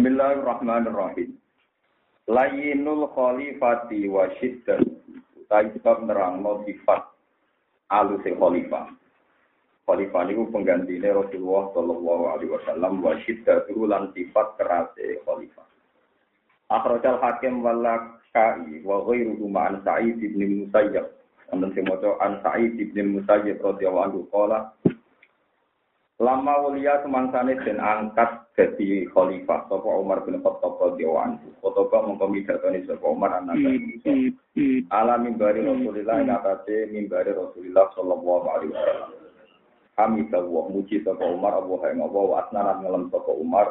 Bismillahirrahmanirrahim. Layinul khalifati wa syiddat. Utai sebab nerangno sifat alus khalifah. Khalifah niku penggantine Rasulullah sallallahu alaihi wasallam wa syiddatu lan sifat keras khalifah. Akhrajal hakim walakai wa ghairuhu ma'an Sa'id ibn Musayyab. Wonten sing maca an Sa'id ibn Musayyab radhiyallahu anhu Lama wulia semangsane den angkat jadi khalifah sapa Umar bin Khattab radhiyallahu anhu. Khotoba mongko midhatoni sapa Umar anak Musa. Ala mimbari Rasulillah ing atase mimbari Rasulillah sallallahu alaihi wasallam. Hamidah wa muji sapa Umar Allah ing Allah wa asnanan ngelem sapa Umar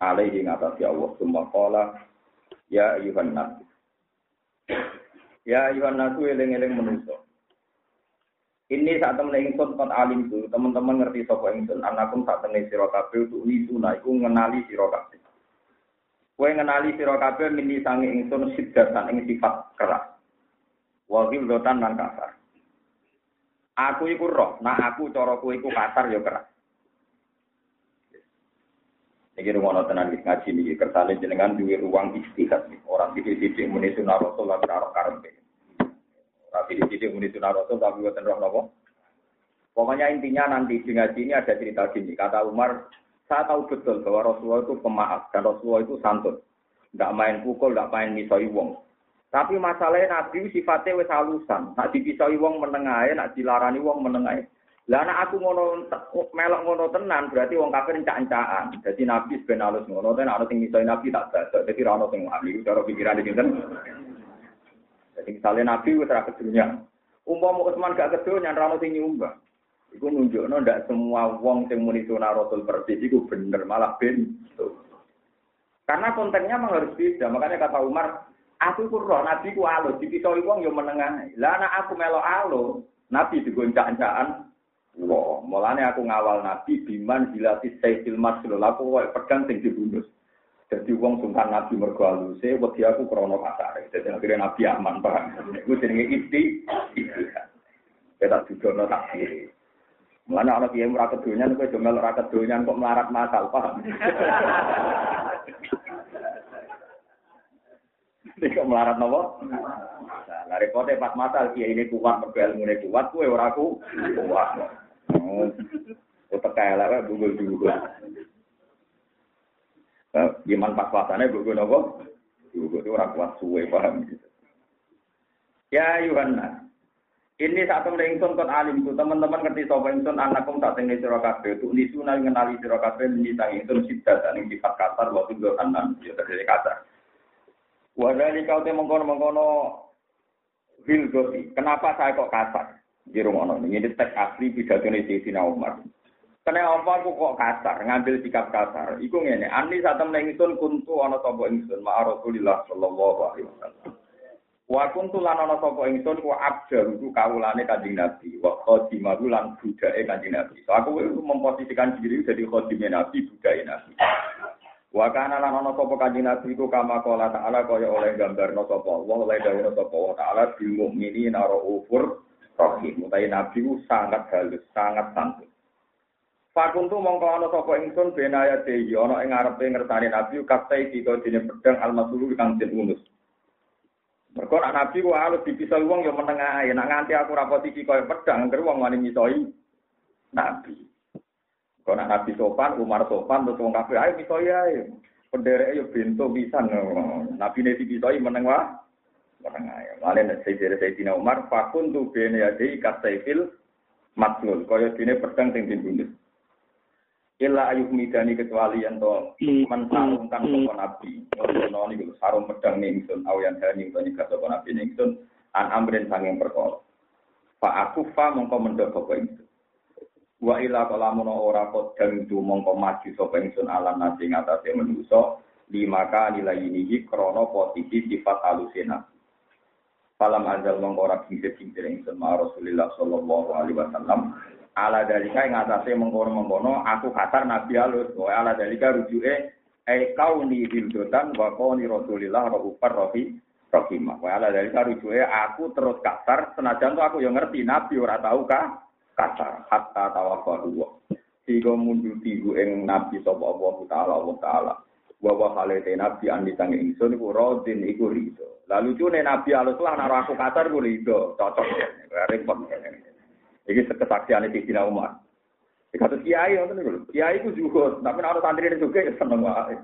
alaihi ing atase Allah summa qala ya ayuhan nas. Ya ayuhan nas eling-eling manusa. Ini saat temen ingsun kot alim itu, teman-teman ngerti sapa ingsun, anakum saat temen sira kabeh untuk nisuna iku ngenali sira kabeh. Kowe ngenali sira kabeh mini sange ingsun sidatan ing sifat keras. Wa dotan lan kasar. Aku iku roh, nah aku cara kowe iku kasar ya keras. Iki rumono tenan ngaji niki kersane jenengan duwe ruang istihad nih. Orang titik-titik muni sunah rasul lan karo karepe. Tapi di sini muni sunah rasul tapi buatan roh nopo. Pokoknya intinya nanti di ngaji ini ada cerita gini. Kata Umar, saya tahu betul bahwa Rasulullah itu pemaaf dan Rasulullah itu santun. Tidak main pukul, tidak main misoi wong. Tapi masalahnya Nabi sifatnya wis halusan. Nak dipisoi wong menengahe, nak dilarani wong menengahe. Lah anak aku ngono melok ngono tenan berarti wong kafir encak-encakan. Jadi Nabi ben halus ngono ten ana sing misoi Nabi tak. Jadi ora ono sing ahli cara pikiran iki Jadi misalnya Nabi wis ora kedunya. Umpama Utsman gak kedunya ora ono sing nyumbang. Iku nunjukno ndak semua wong sing muni sunah Rasul persis iku bener malah ben. Karena kontennya memang harus beda. Makanya kata Umar, aku ku roh Nabi ku alus, dipisoi wong yo menengah. Lah anak aku melo alus, Nabi digoncak-goncaan. Wah, mulane aku ngawal Nabi biman dilati sayyidil masrul. Aku kok pedang sing dibunuh. Jadi wong sungkan Nabi mergo aluse, wedi aku krana kasare. Jadi akhirnya Nabi aman, paham. Iku jenenge isti. Kita juga no tak kiri. Mulane ana kiye ora kedonyan kowe do melok ora kedonyan kok melarat masal, paham? Kok melarat nopo? Nah, repote pas masal kiye ini kuat mergo ilmune kuat, kowe ora ku kuat. Oh. Wae bugul-bugul. Nah, Iman pas puasane bugul nopo? Bugul itu ora kuat suwe, paham gitu. Ya Yohanes, ini temen ingsun kon alim tu teman-teman ngerti sapa ingsun anakum tak tenge sira kabeh tu nisuna ngenali sira kabeh menyitang ingsun sidat ing sifat kasar wa tu anan ya terjadi kasar. Wa dari kau te mengkono-mengkono Hilgosi, kenapa saya kok kasar? Di rumah ini teks asli pidato Sayyidina Umar. Kenapa aku kok kasar, ngambil sikap kasar? Iku ngene, ani saat temen ingsun kuntu ana sapa ingsun ma Rasulillah sallallahu alaihi wasallam. Wa kuntu lan ana sapa ingsun wa abdal iku kawulane Kanjeng Nabi, wa khadimahu lan budake Kanjeng Nabi. So aku memposisikan diri jadi khadime Nabi, budake Nabi. Wa kana lan ana sapa Kanjeng Nabi iku kama kala ta'ala kaya oleh gambarno sapa Allah, oleh dawuh sapa Allah taala bil mukminina raufur rahim. Nabi ku sangat halus, sangat santun. Fakuntu mongko ana sapa ingsun benaya deyi ana ing ngarepe ngertani Nabi katai dika dene pedang almasulu kang den unus. Mergo nak nabi ku alus dipisah wong ya menengah ae. Nak nganti aku ra posisi kaya pedang, ngger wong wani misoi nabi. Kok nak nabi sopan, Umar sopan, terus wong kabeh ayo misoi ae. Pendereke yo bento pisan. Nabi ne dipisoi meneng wae. Meneng ae. Mane nek Sayyidina Umar fakun tu bene ya dei kasaifil matlul. Kaya dene pedang sing dibunuh. Illa ayuh midani kecuali yang to mensarungkan sopo nabi. Ngono niku sarung pedang ningsun awian dani utawa nyegah sopo nabi ningsun an amrin sanging perkara. Fa aku fa mongko mendhok sapa ingsun. Wa ila kalamun ora kodang itu mongko maju sapa ingsun alam nasi ngatasé manusa di maka nilai ini krono posisi sifat halusina. Falam azal mongko ora kincir-kincir ingsun ma Rasulillah sallallahu alaihi wasallam ala dalika ing atase mengkono-mengkono aku kasar nabi alus wa ala dalika rujuke e kauni hildotan wa kauni rasulillah rahufar rohi rohimah wa ala dalika rujuke aku terus kasar senajan tuh aku yang ngerti nabi ora tahu kah kasar hatta tawafahu sehingga mundur tigu ing nabi sapa Allah taala Allah taala wa wa halete nabi andi sang ingsun iku rodin iku rido. Lalu cune nabi alus lah naro aku kasar ku rido, cocok. Repot. Iki kesaksiane Sidina Umar. Kata kiai ngoten niku. Kiai ku juga, tapi nek ana santri juga ya seneng wae.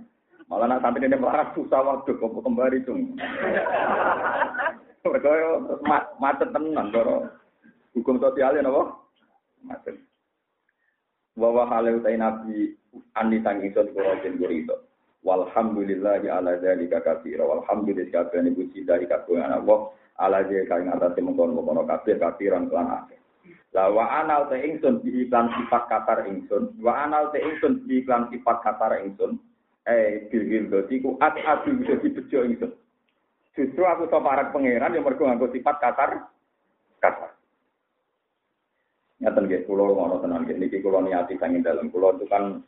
Malah nak santri ini melarat susah waktu kok kembali cung. Mereka macet tenan karo hukum sosialnya napa? Macet. Wa wa halu nabi andi sang ingsun kula gurito. Walhamdulillahi ala dzalika katsira. Walhamdulillah kabehane puji dari kagungan Allah ala dzalika ing atase mengkono-mengkono kabeh katsiran lan akeh. Lah wa anal te ingsun bi iklan sifat katar ingsun. Wa anal te ingsun bi iklan sifat katar ingsun. Eh bil dadi ku at adu bisa dibejo ingsun. Justru aku to parat pangeran yang mergo nganggo sifat katar katar. Nyata nggih kula ngono tenan nggih niki kula niati dalam kula itu kan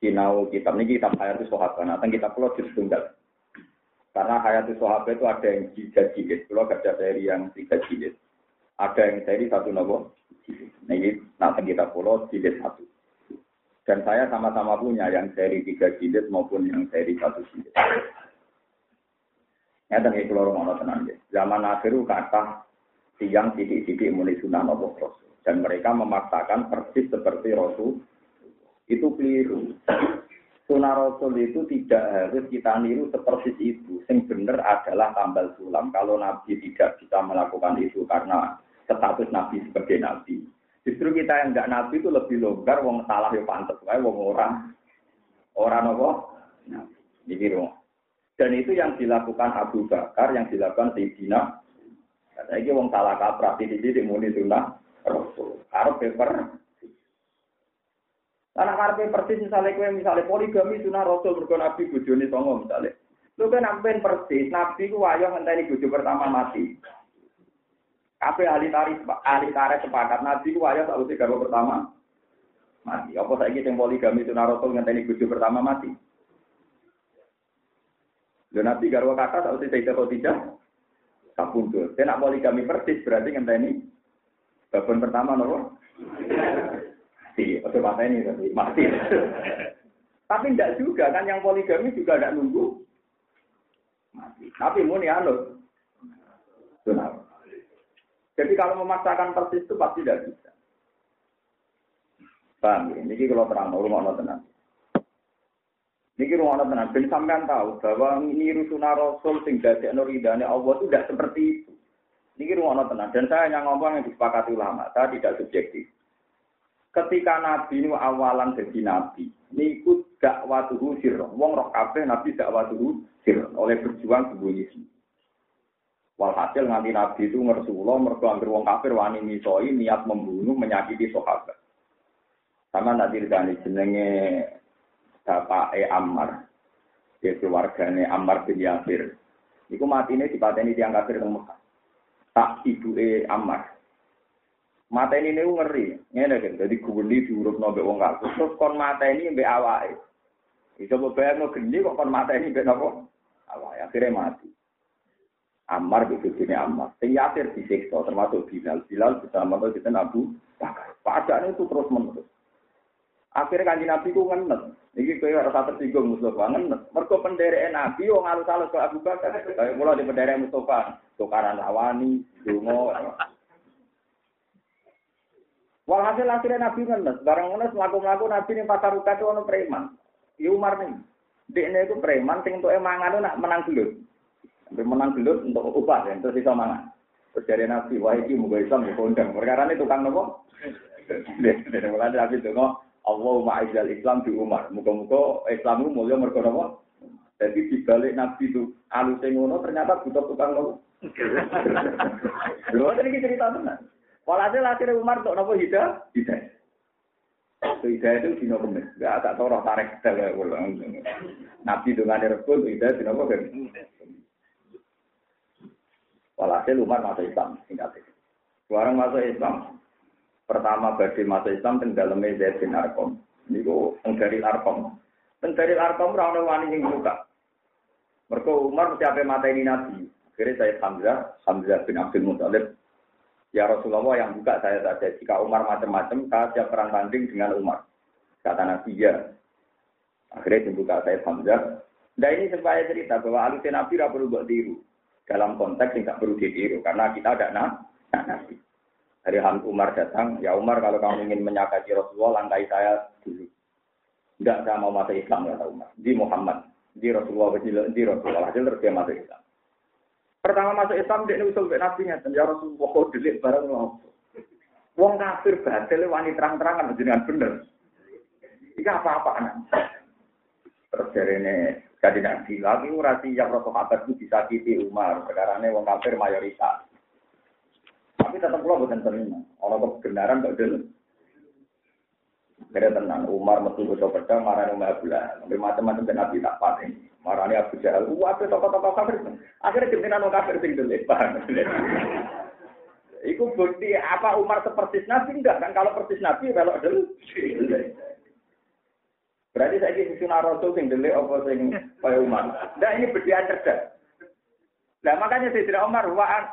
sinau kitab ini kitab Hayatus Sahabat. Nah, kitab pulau juz tunggal. Karena Hayatus Sahabat itu ada yang tiga jilid, pulau ada seri yang tiga jilid. Ada yang seri satu nopo. Ini nanti kita pulau jilid satu. Dan saya sama-sama punya yang seri tiga jilid maupun yang seri satu jilid. Ya, itu lorong ono tenang ya. Zaman akhir kata tiang titik-titik mulai sunnah nopo rasul. Dan mereka memaksakan persis seperti rasul itu keliru. Sunnah Rasul itu tidak harus kita niru seperti itu. Yang benar adalah tambal sulam. Kalau Nabi tidak bisa melakukan itu karena status Nabi sebagai Nabi. Justru kita yang enggak Nabi itu lebih longgar, wong salah ya pantas, wong orang orang apa? Nabi. Jadi Dan itu yang dilakukan Abu Bakar, yang dilakukan Sayyidina. Kata ini wong salah kaprah, di sini muni sunnah Rasul. Harus paper karena karpe persis misalnya kue misalnya poligami sunah rasul berkon nabi bujoni songo misalnya. Lu kan nampen persis nabi ku wayo ngenteni bojo pertama mati. Kape ahli tarik ahli tarik sepakat nabi ku wayo sakwise garwa pertama mati. Apa saiki sing poligami sunah rasul ngenteni bojo pertama mati? Lho nabi garwa kakak sakwise tidak atau tidak? Kapundut. Saya nak poligami persis berarti ngenteni babon pertama nopo? mati. Oke mata ini tapi mati. tapi tidak juga kan yang poligami juga tidak nunggu mati. Tapi muni anu. Jadi kalau memaksakan persis itu pasti tidak bisa. Paham ya? Ini kalau terang, rumah tenang. Niki rumah tenang, ben sampean tahu bahwa ini rusuna Rasul sing dadi nuridane Allah itu tidak seperti itu. Niki rumah tenang, dan saya hanya ngomong yang disepakati ulama, saya tidak subjektif ketika Nabi ini awalan jadi Nabi, ini ikut dakwatuhu sirron. Wong roh kabeh Nabi dakwatuhu sirron. Oleh berjuang sembunyi sini. Walhasil nganti Nabi itu ngersulo, mergo anggar wong kafir wani misoi, niat membunuh, menyakiti sahabat. Sama nanti ditanya jenenge Bapak E Ammar. Dia keluarganya Ammar bin Yasir. Iku ini dipateni tiang kafir di Mekah. Tak E Ammar. Mata ini nih ngeri, ini kan, jadi gubernur diurut nabe wong kasus, terus kon mata ini mbak awai. Itu beberapa no geni kok kon mata ini mbak nopo awai, akhirnya mati. Ammar begitu sini Ammar, sing Yasir disiksa termasuk Bilal, Bilal bisa mati kita Abu Bakar. Padahal itu terus menerus. Akhirnya kanji Nabi ku ngenet. Iki kowe rasa tersinggung Mustafa ngenet. Mergo penderek Nabi wong alus-alus ke Abu Bakar. Kayak mulai di penderek Mustafa, tukaran lawani, dungo. Walhasil akhirnya Nabi ngenes, barang ngenes melaku-melaku Nabi ini pasar ruka itu ono preman. Iya Umar nih, dia itu preman, sing untuk emangan itu nak menang gelut. Sampai menang gelut untuk upah ya, terus bisa mangan. Terus dari Nabi, wah ini mau Islam di kondang. Perkara ini tukang nopo. Dari mulai Nabi itu Allah ma'izal Islam di Umar. Muka-muka Islam itu mulia mereka nopo. Jadi di balik Nabi itu alus ngono ternyata butuh tukang nopo. Lho, ini cerita benar. Walhasil akhirnya Umar untuk nopo hidayah, hidayah. Itu hidayah itu dino kemis, gak tak tahu roh tarik kita Nabi dengan rebut hidayah dino kemis. Walhasil Umar masuk Islam, singkat itu. Sekarang masuk Islam. Pertama bagi masuk Islam teng dalamnya Zaid bin Arkom. Ini kok dari Arkom. Teng dari Arkom rana wani yang buka. Mereka Umar mesti apa mata ini Nabi. Akhirnya saya Hamzah, Hamzah bin Abdul Muttalib Ya Rasulullah yang buka saya saja. Jika Umar macam-macam, saya siap perang tanding dengan Umar. Kata Nabi ya. Akhirnya dibuka saya Hamzah. Nah ini supaya cerita bahwa alusnya Nabi tidak perlu buat tiru. Dalam konteks yang perlu ditiru. Karena kita ada nah, Nabi. Dari Ham Umar datang, ya Umar kalau kamu ingin menyakiti Rasulullah, langkai saya dulu. Tidak, saya mau masuk Islam, kata Umar. Di Muhammad, di Rasulullah, di Rasulullah. Hasil terus dia masuk Islam. Pertama masuk Islam, dia usul ke Nabi. Ya Rasulullah, kok delik barang lo. Wong kafir batil wani terang-terangan jenengan bener. Iki apa-apaan. Terus dari ini jadi nabi lagi urasi yang Rasul itu disakiti Umar. Perkara ini wong kafir mayoritas. Tapi tetap pulau bukan terima. Orang kebenaran gak dulu. Kira tenang, Umar mesti bocor pedang, marah Umar Abdullah. Sampai macam-macam dan Nabi tak paten. Marahnya Abu Jahal, wah tokoh-tokoh kafir. Akhirnya pimpinan orang kafir sing dulu? Iku bukti apa Umar seperti Nabi enggak kan? Kalau persis Nabi kalau dulu. Berarti saya ini sunnah Rasul sing dulu apa sing kaya Umar. Nah ini berdian cerdas. Nah makanya saya tidak Umar waan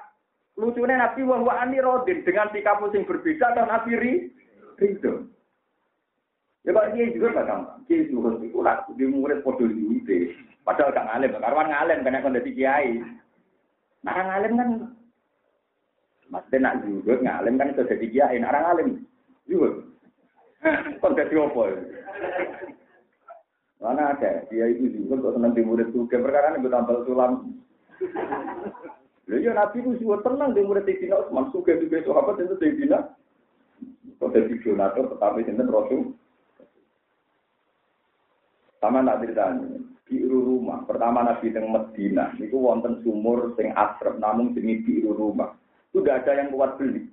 lucunya Nabi wah waan rodin dengan sikap sing berbeda dan Nabi ri itu. Ya Pak Kiai juga nggak gampang. Kiai juga itu lah di murid podo di Padahal gak ngalim, karwan ngalim karena kon dadi kiai. Nah ngalim kan Maksudnya nak juga ngalim kan kiai, nak orang ngalim juga. Kon dadi opo? Mana ada dia itu juga kok senang di murid perkara ini tampil sulam. Lalu ya Nabi itu juga tenang di murid Sayyidina Utsman juga sahabat itu Sayyidina. Kok jadi donatur tetapi sinten Rasul sama nak ceritanya, biru rumah. Pertama Nabi teng Medina, itu wonten sumur sing asrep, namun jenis biru rumah. Itu tidak ada yang kuat beli.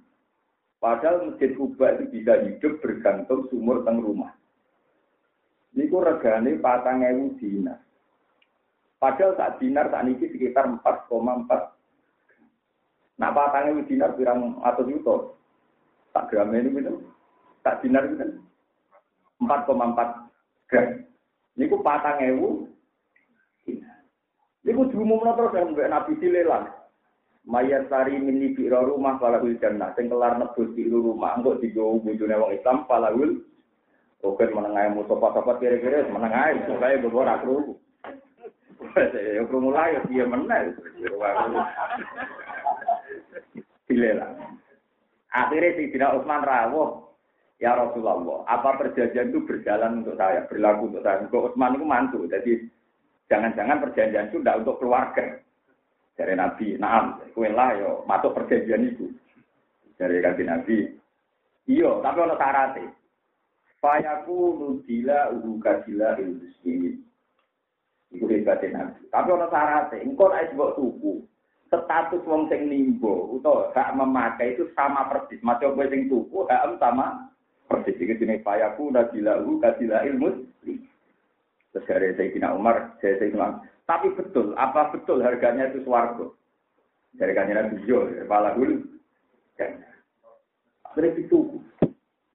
Padahal masjid Kuba itu bisa hidup bergantung sumur teng rumah. Niku regane patang ewu dinar. Padahal saat dinar saat ini sekitar 4,4. Nah patang ewu dinar pirang atau juta. Tak gram ini gitu. Tak dinar gitu. 4,4 gram. Niku patang ewu. Niku diumumno terus yang Nabi Silelan. Mayat tari mini biro rumah falahul jannah. Sing kelar nebus di rumah. Enggak digawa bujune wong Islam falahul. Oke menengah mu sopat-sopat kira-kira menengah. Supaya beberapa rak rugu. Ya mulai ya dia menang. Silelan. Akhirnya si Dina Utsman rawuh Ya Rasulullah, apa perjanjian itu berjalan untuk saya, berlaku untuk saya. Untuk Utsman itu mantu, jadi jangan-jangan perjanjian itu tidak untuk keluarga. Dari Nabi, naam, kue lah yo, masuk perjanjian itu. Dari Nabi, iyo, tapi ono syaratnya. Fayaku nudila kadila ilmuslimin. Iku hebatnya Nabi. Tapi ono syaratnya, engkau naik sebuah tuku. Status wong sing nimbo, atau hak memakai itu sama persis. Macam gue sing tuku, hak sama Persis ini jenis payaku nabilahu kadila ilmu. Terus dari Sayyidina Umar, saya Sayyidina Tapi betul, apa betul harganya itu suarga? Dari kanjeng Nabi Jo, palahul. Akhirnya itu,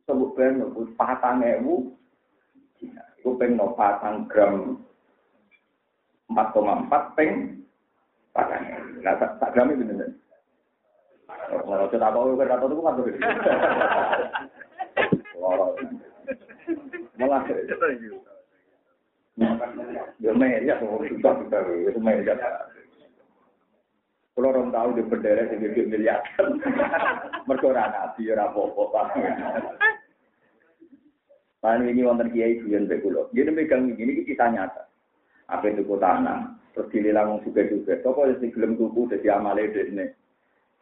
sebut ben, patang ewu, itu peng no patang gram 4,4 peng patang ewu. Nah, tak gram itu bener. Kalau kita tahu, kita tahu itu kan Malah Ya meja susah susah itu meja. Kalau orang tahu di bendera di gede miliar, mereka orang nabi apa-apa. Nah ini wonten kiai buyan bekulo. Dia megang ini kita nyata. Apa itu tanah, terus dililang juga juga. Toko yang gelem tuku jadi amale ini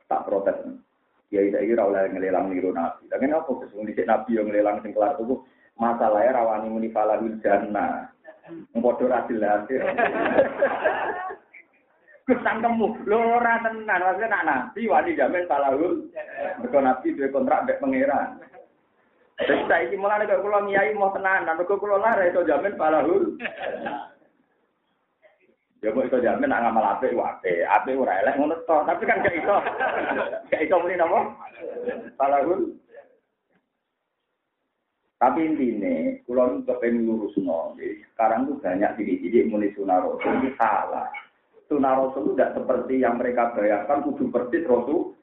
tak protes. Kiai saya kira oleh ngelelang niru nabi. Tapi kenapa kesungguh nabi yang ngelelang sing kelar tuku masalahnya rawani muni falahul jannah. Ngpodo ra jelas. Kusangkemu, lho ora tenan, maksudnya nak nabi wani jamin falahul. Mergo nabi duwe kontrak mbek pangeran. Jadi saiki mulane kok kula ngiyai mau tenan, mergo kula lara iso jamin falahul. Ya kok iso jamin nak ngamal apik wae, apik ora elek ngono. Tapi kan gak iso. Gak iso muni napa? Falahul tapi intinya, kalau kepengen lurus no, sekarang tuh banyak diri-diri mulai sunnah rasul ini salah. Sunnah rasul tidak seperti yang mereka bayangkan, kudu persis rasul.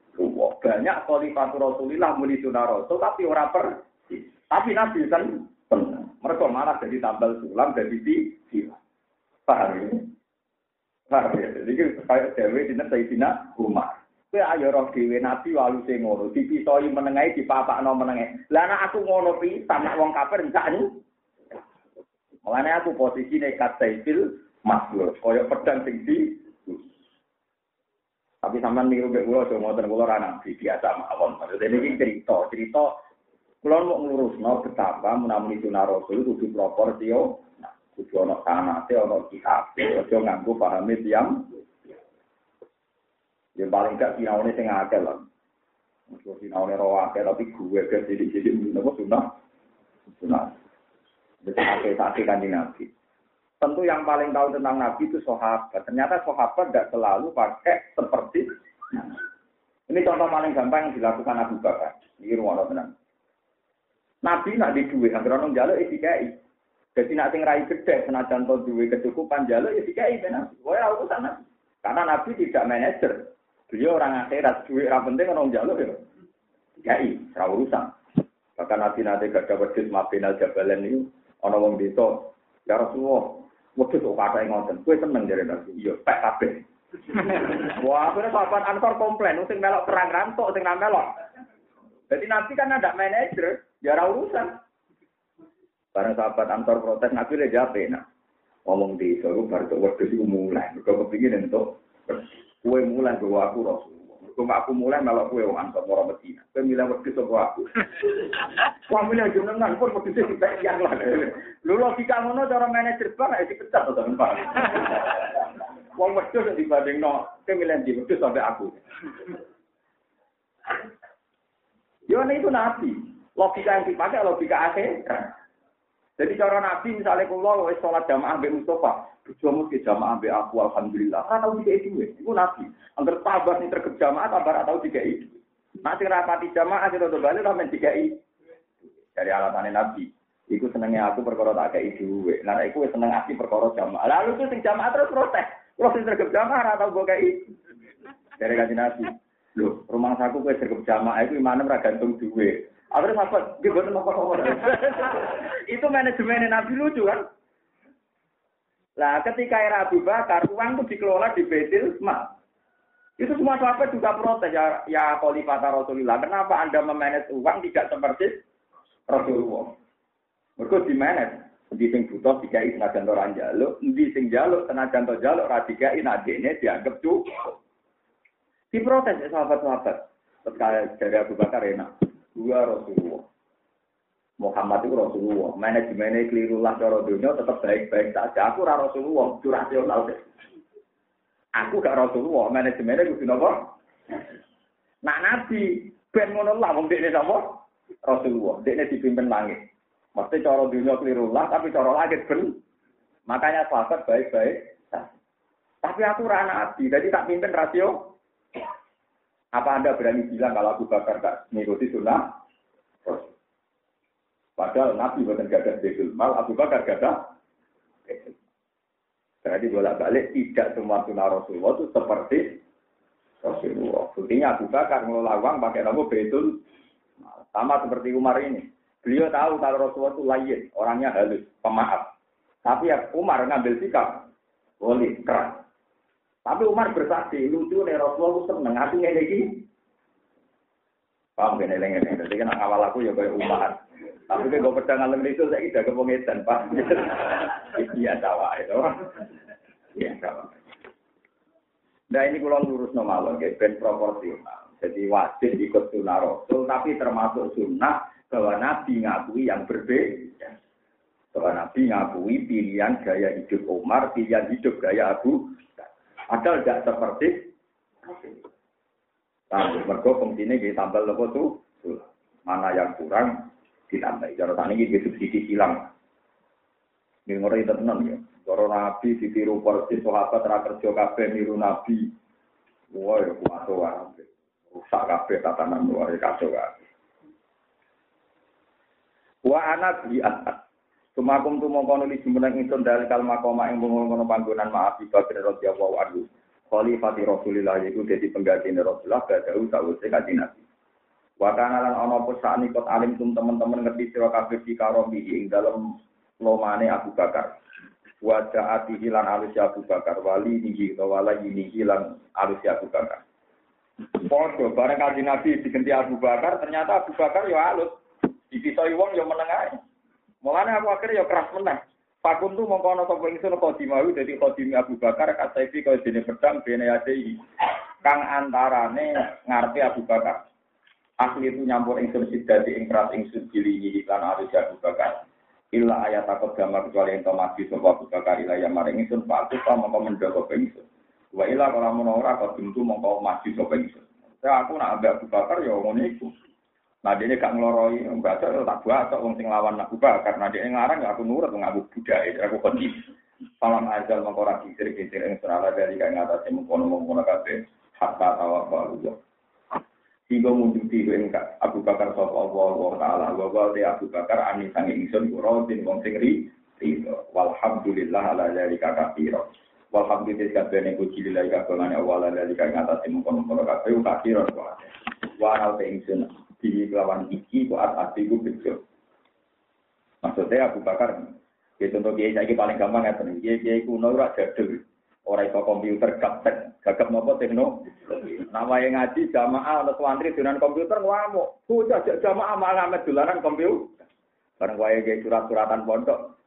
Banyak khalifatu rasulillah mulai rasul, tapi orang per. Tapi nabi kan benar. Mereka malah jadi tambal sulam jadi di silang. Paham ya? Paham ya? Jadi kayak Dewi di Sayyidina Umar. Kowe ayo roh dhewe nabi walu sing ngono, dipisoi menengae dipapakno menengae. Lah nek aku ngono pisan nek wong kafir enggak ni. Mulane aku posisine kataifil maslur, koyo pedang sing di tapi sampean niru mek kula aja ngoten kula ra nabi biasa mawon. Maksudnya ini cerita, cerita kula mau ngurusno betapa menawi sunah rasul kudu proporsi nah, kudu ana sanate ana kitab, aja nganggo pahame tiyang Ya paling gak sinaune sing akeh lah. Mesti sinaune ro akeh tapi gue ke sithik-sithik nopo sunah. Sunah. Jadi akeh sakit kan Nabi. Tentu yang paling tahu tentang Nabi itu sahabat. Ternyata sahabat tidak selalu pakai seperti ini contoh paling gampang yang dilakukan Abu Bakar. Ini rumah tenang. Nabi nak di duit, agar orang jaluk ya dikai. Jadi nak sing rai gede, senajan to duit kecukupan jaluk ya dikai. Wah, aku sana. Karena Nabi tidak manajer. Beliau orang akhirat, duit orang penting orang jalur ya. Yai, ra urusan. Bahkan nanti nanti gak dapat duit mafin al jabalen itu, orang wong desa, ya Rasulullah, waktu itu kata yang ngonten, gue seneng dari nabi, iya, pek kabe. Wah, akhirnya sahabat Ansor komplain, sing melok perang rantok, sing melok. Jadi nanti kan ada manajer, ya ra urusan. Barang sahabat Ansor protes, nabi le jape, nah. Ngomong di soal baru waktu itu mulai, gue kepingin untuk Kue mulai bawa aku Rasulullah. Kau aku mulai malah kue wong antar orang Medina. Kue milih waktu sama aku. Kau milih jenengan pun waktu itu kita yang lah. Lu logika ngono cara manajer bank ya dipecat atau apa? Wong wedhus dibanding no, kue milih di wedhus sampai aku. Yo itu nabi. Logika yang dipakai logika akhir. Jadi cara nabi misalnya kalau wis sholat jamaah mbek Mustafa, Bojomu ke jamaah be aku alhamdulillah. Ora tau dikai duwe. Iku nabi. Angger sabar sing terkep jamaah sabar atau dikai. Nak sing rapati jamaah sing rada bali ora men dikai. Dari alatane nabi. Iku senengnya aku perkara tak kei duwe. Lah iku seneng ati perkara jamaah. Lalu tuh sing jamaah terus protes. Kalau sing terkep jamaah ora tau mbok kei. Dari kanjeng nabi. Loh, rumah saku kowe terkep jamaah iku imane ora gantung duwe. Akhirnya sahabat, dia buatan apa-apa. Itu manajemen Nabi lucu kan? Nah, ketika era Abu Bakar, uang itu dikelola di Betil Mal. Itu semua sahabat juga protes ya, ya Khalifah Rasulullah. Kenapa Anda memanage uang tidak seperti Rasulullah? Mereka di manage. Di sing butuh tiga senajan orang jaluk, di sing jaluk senajan to jaluk radiga i ini dianggap cukup. Diprotes ya sahabat-sahabat. Ketika dari Abu Bakar enak. Dua Rasulullah. Muhammad itu Rasulullah. Manajemennya keliru lah cara dunia tetap baik-baik saja. Aku ora Rasulullah, itu rasional deh. Aku gak Rasulullah, manajemennya kudu napa? Nak nabi ben ngono lah wong dekne sapa? Rasulullah. Dekne dipimpin langit. Mesti cara dunia keliru lah, tapi cara langit ben. Makanya sahabat baik-baik. Tapi aku ora nabi, jadi tak pimpin rasio. Apa Anda berani bilang kalau Abu Bakar gak mengikuti sunnah? Padahal Nabi bukan gada betul mal, Abu Bakar gada Jadi bolak balik tidak semua sunnah Rasulullah itu seperti Rasulullah. Buktinya Abu Bakar ngelola uang pakai nama betul. Sama seperti Umar ini. Beliau tahu kalau Rasulullah itu lain, orangnya halus, pemaaf. Tapi ya Umar ngambil sikap, boleh keras. Tapi Umar bersaksi, lucu nih Rasulullah seneng, hatinya ini. Paham gak nih, Jadi kan awal aku ya kayak Umar. Tapi kan gue pedang alam itu saya tidak kepengetan pak. Iya tawa itu. Iya tawa. Nah ini kalau lurus normal, kayak ben proporsional. Jadi wajib ikut sunnah Rasul, tapi termasuk sunnah bahwa Nabi ngakui yang berbeda. Bahwa Nabi ngakui pilihan gaya hidup Umar, pilihan hidup gaya Abu. Padahal tidak seperti Tapi mergo fungsinya kita tambah lepo tuh, mana yang kurang ditambah. Cara tani ini subsidi silang. Ini ngori itu tenang ya. Cara nabi ditiru persis sahabat ra kerja kabeh niru nabi. Wah ya kuaso wae. Rusak kabeh tatanan luar kacau kabeh. Wa ana bi atas. Sumakum tu mongko nulis jumeneng ingsun dalil kalma koma ing ngono panggonan maaf di Bakar radhiyallahu anhu. Khalifati Rasulillah yaiku dadi pengganti Rasulullah badau sawise kanjeng Nabi. Wa kana lan ana apa sakni kot alim tum teman-teman ngerti sira di karomi ing dalem lomane Abu Bakar. Wajah ati hilan alus Abu Bakar wali nihi wala ini hilan alus Abu Bakar. Podo bareng kaji Nabi diganti Abu Bakar, ternyata Abu Bakar ya alus. Dipisoi wong ya menengah. Mulane Abu Bakar ya keras menang. Pakun tu mongko ana sapa ingsun khodimawi dadi khodimi Abu Bakar kasaifi kaya dene pedang bene yadei. Kang antarane ngarepe Abu Bakar. Asli itu nyampur ingsun sidati ing keras ingsun dilingi lan alus Abu Bakar. Illa ayat takut gambar kecuali yang mati Abu Bakar ila yang maring ingsun patu sama mongko mendoko ingsun. Wa ila kalau mau ora kok tentu mongko mati sapa ingsun. Ya aku nak ambek Abu Bakar ya ngono iku. Nah dia gak ngeloroi, baca tak buat atau sing lawan Abu Bakar. Nah dia ngarang aku nurut ngaku budaya, aku kunci. Salam azal mengkora kisir kisir yang serala dari kain atas yang mengkono mengkono kafe hatta tawa balu. Hingga muncul tiga engkak Abu Bakar sop Allah wa taala wa wa Abu Bakar ani sangi ingsun kuro din wong sing ri Walhamdulillah ala dari kakak piro. Walhamdulillah kabeh ning puji lillahi kabeh awal dari kain atas yang mengkono mengkono kafe kakiro. Wa al ingsun di lawan iki kok ati ku bejo. Maksudnya Abu Bakar, ya contoh kiai saya paling gampang ya tenan. Kiai kiai kuno ora jadul, ora iso komputer gaptek, gagap nopo tekno. Nama yang ngaji jamaah atau santri dengan komputer ngamuk. Bocah jamaah malah amet dolanan komputer. Bareng wae kiai surat-suratan pondok.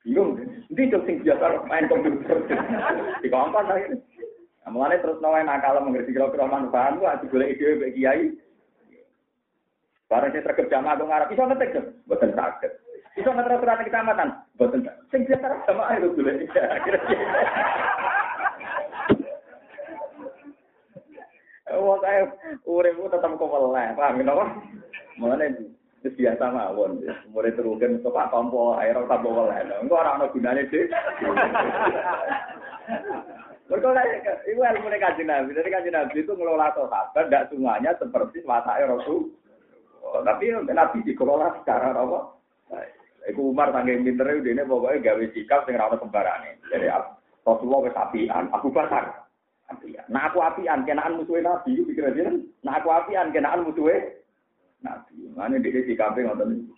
Bingung, ndi cok sing biasa main komputer. Dikongkon akhirnya. Nah, mulane terus nawain nakal mengerti kira-kira manfaat, gua golek ide kiai. Barang saya terkejut jamaah dong Arab, bisa ngetek dong, buatan sakit. Bisa ngetek aturan kecamatan, buatan sakit. Sing biasa jamaah itu dulu. Wong saya uripku tetap keweleh, paham ya napa? Mulane wis biasa mawon, murid terugen kok Pak Tompo air ora tambah weleh. Engko ora ana gunane sih. Mereka itu ilmu kajian Nabi. Jadi kajian Nabi itu ngelola sahabat, tidak semuanya seperti wataknya Rasul. Tapi Nabi dikelola secara apa? Iku Umar tanggung pinter itu ini pokoknya gawe sikap sing rawat sembarane. Jadi Rasulullah wis apian, aku bakar. Apian. Nah aku apian kenaan musuhe Nabi itu pikir aja. Nah aku apian kenaan musuhe Nabi. Mana dia sikapnya ngoten.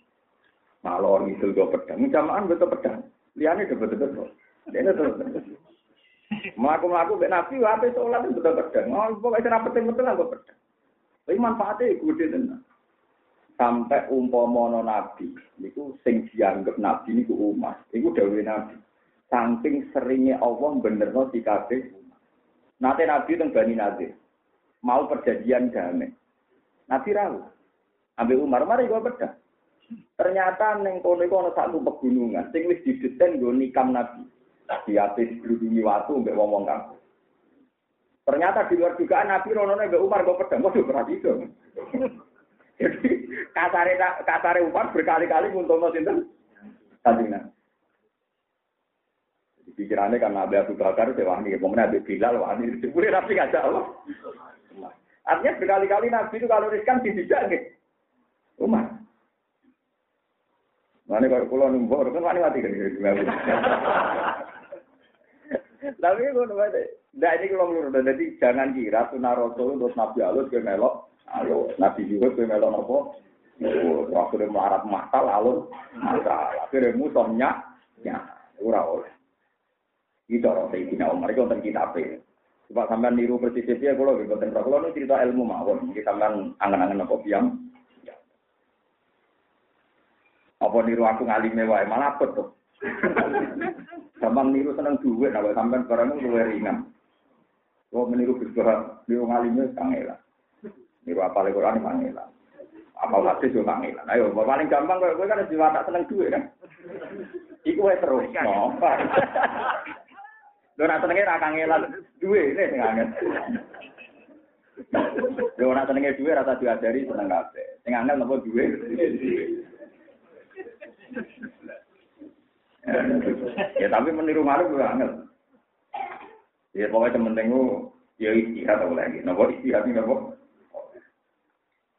Malor itu go pedang, jamaan betul pedang. Liane betul betul. Dia terus. Melaku-melaku mbek Nabi wae sholat betul pedang. Oh, pokoknya ora penting-penting aku pedang. Tapi manfaatnya gede tenan sampai umpama nabi niku sing dianggap nabi niku umat. Niku dawuh nabi. Saking seringnya Allah benerno di kabeh Nanti nabi teng Bani Nadir. Mau perjanjian damai. Nabi rawu. Ambil Umar mari gua beda ternyata neng kono iku ana satu pegunungan. Sing wis didesain nggo nikam nabi. Di atas berhubungi waktu mbek wong-wong kampung ternyata di luar juga nabi rono mbek Umar gua pedang waduh berarti itu jadi kasare kasare Umar berkali-kali nguntungno sinten? Kanjeng Nabi. Pikirannya karena Nabi Abu Bakar itu wahni, kemudian Nabi Bilal wahni, disebutnya Nabi ngajak Allah. Artinya berkali-kali Nabi itu kalau riskan dijak gitu. Umar. Mana kalau pulau numpuk, kan wani mati kan? Tapi gue nunggu Nah ini kalau menurut jadi jangan kira sunnah Rasul untuk Nabi Allah ke melok. Halo, Nabi juga ke melok apa? Waktu dia melarat masal, alun masal. Akhirnya musuhnya, ya, ora oleh. Itu orang Sayyidina Umar, itu tentang kitab Coba sampean niru persis ya, kalau gitu, tentang kalau ini cerita ilmu mawon, kita sampean angen-angen apa biang. Apa niru aku ngalime wae, malah apa tuh. Gampang niru seneng duit, nah sampean barang itu ringan. Kalau meniru bisbah, niru ngalime kangelan. Niru apa lagi Quran kangelan. Apa hadis yo kangelan. Ayo, paling gampang kowe kan jiwa tak seneng duit kan. Iku wae terus. No. Lho nak senenge ra kangelan duwe ini sing angel. Lho nak senenge duwe rasa diajari seneng kabeh. Sing angel napa duwe? ya tapi meniru malu juga angel. Ya pokoknya penting ya istihad atau lagi. Nopo istihad ini nopo.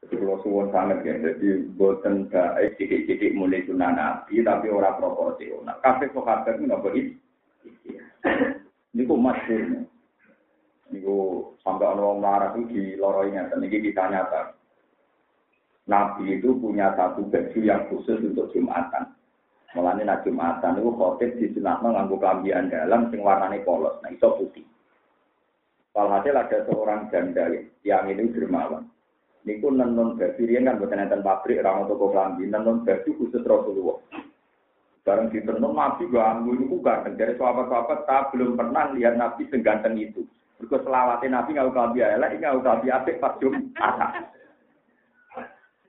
Jadi kalau suwon sangat ya, jadi buatan baik sidik-sidik mulai sunnah nabi, tapi orang proporsional. Kafe sahabat ini nopo istihad. Ini kok masyur. Ini kok sampai orang marah itu di loroinya. Dan ini kita nyata. Nabi itu punya satu baju yang khusus untuk Jumatan. Mulane nak Jumatan niku khotib disunatno nganggo klambian dalam sing warnane polos, nah iso putih. Walhasil ada seorang janda yang ini dermawan. Niku nenon baju riyen kan boten enten pabrik ora toko klambi, nenon baju khusus Rasulullah. Bareng di tenun Nabi ganggu niku ganteng dari sahabat-sahabat tak belum pernah lihat Nabi seganteng itu. Mergo selawatnya Nabi ngau klambi elek, ngau klambi apik pas Jumat.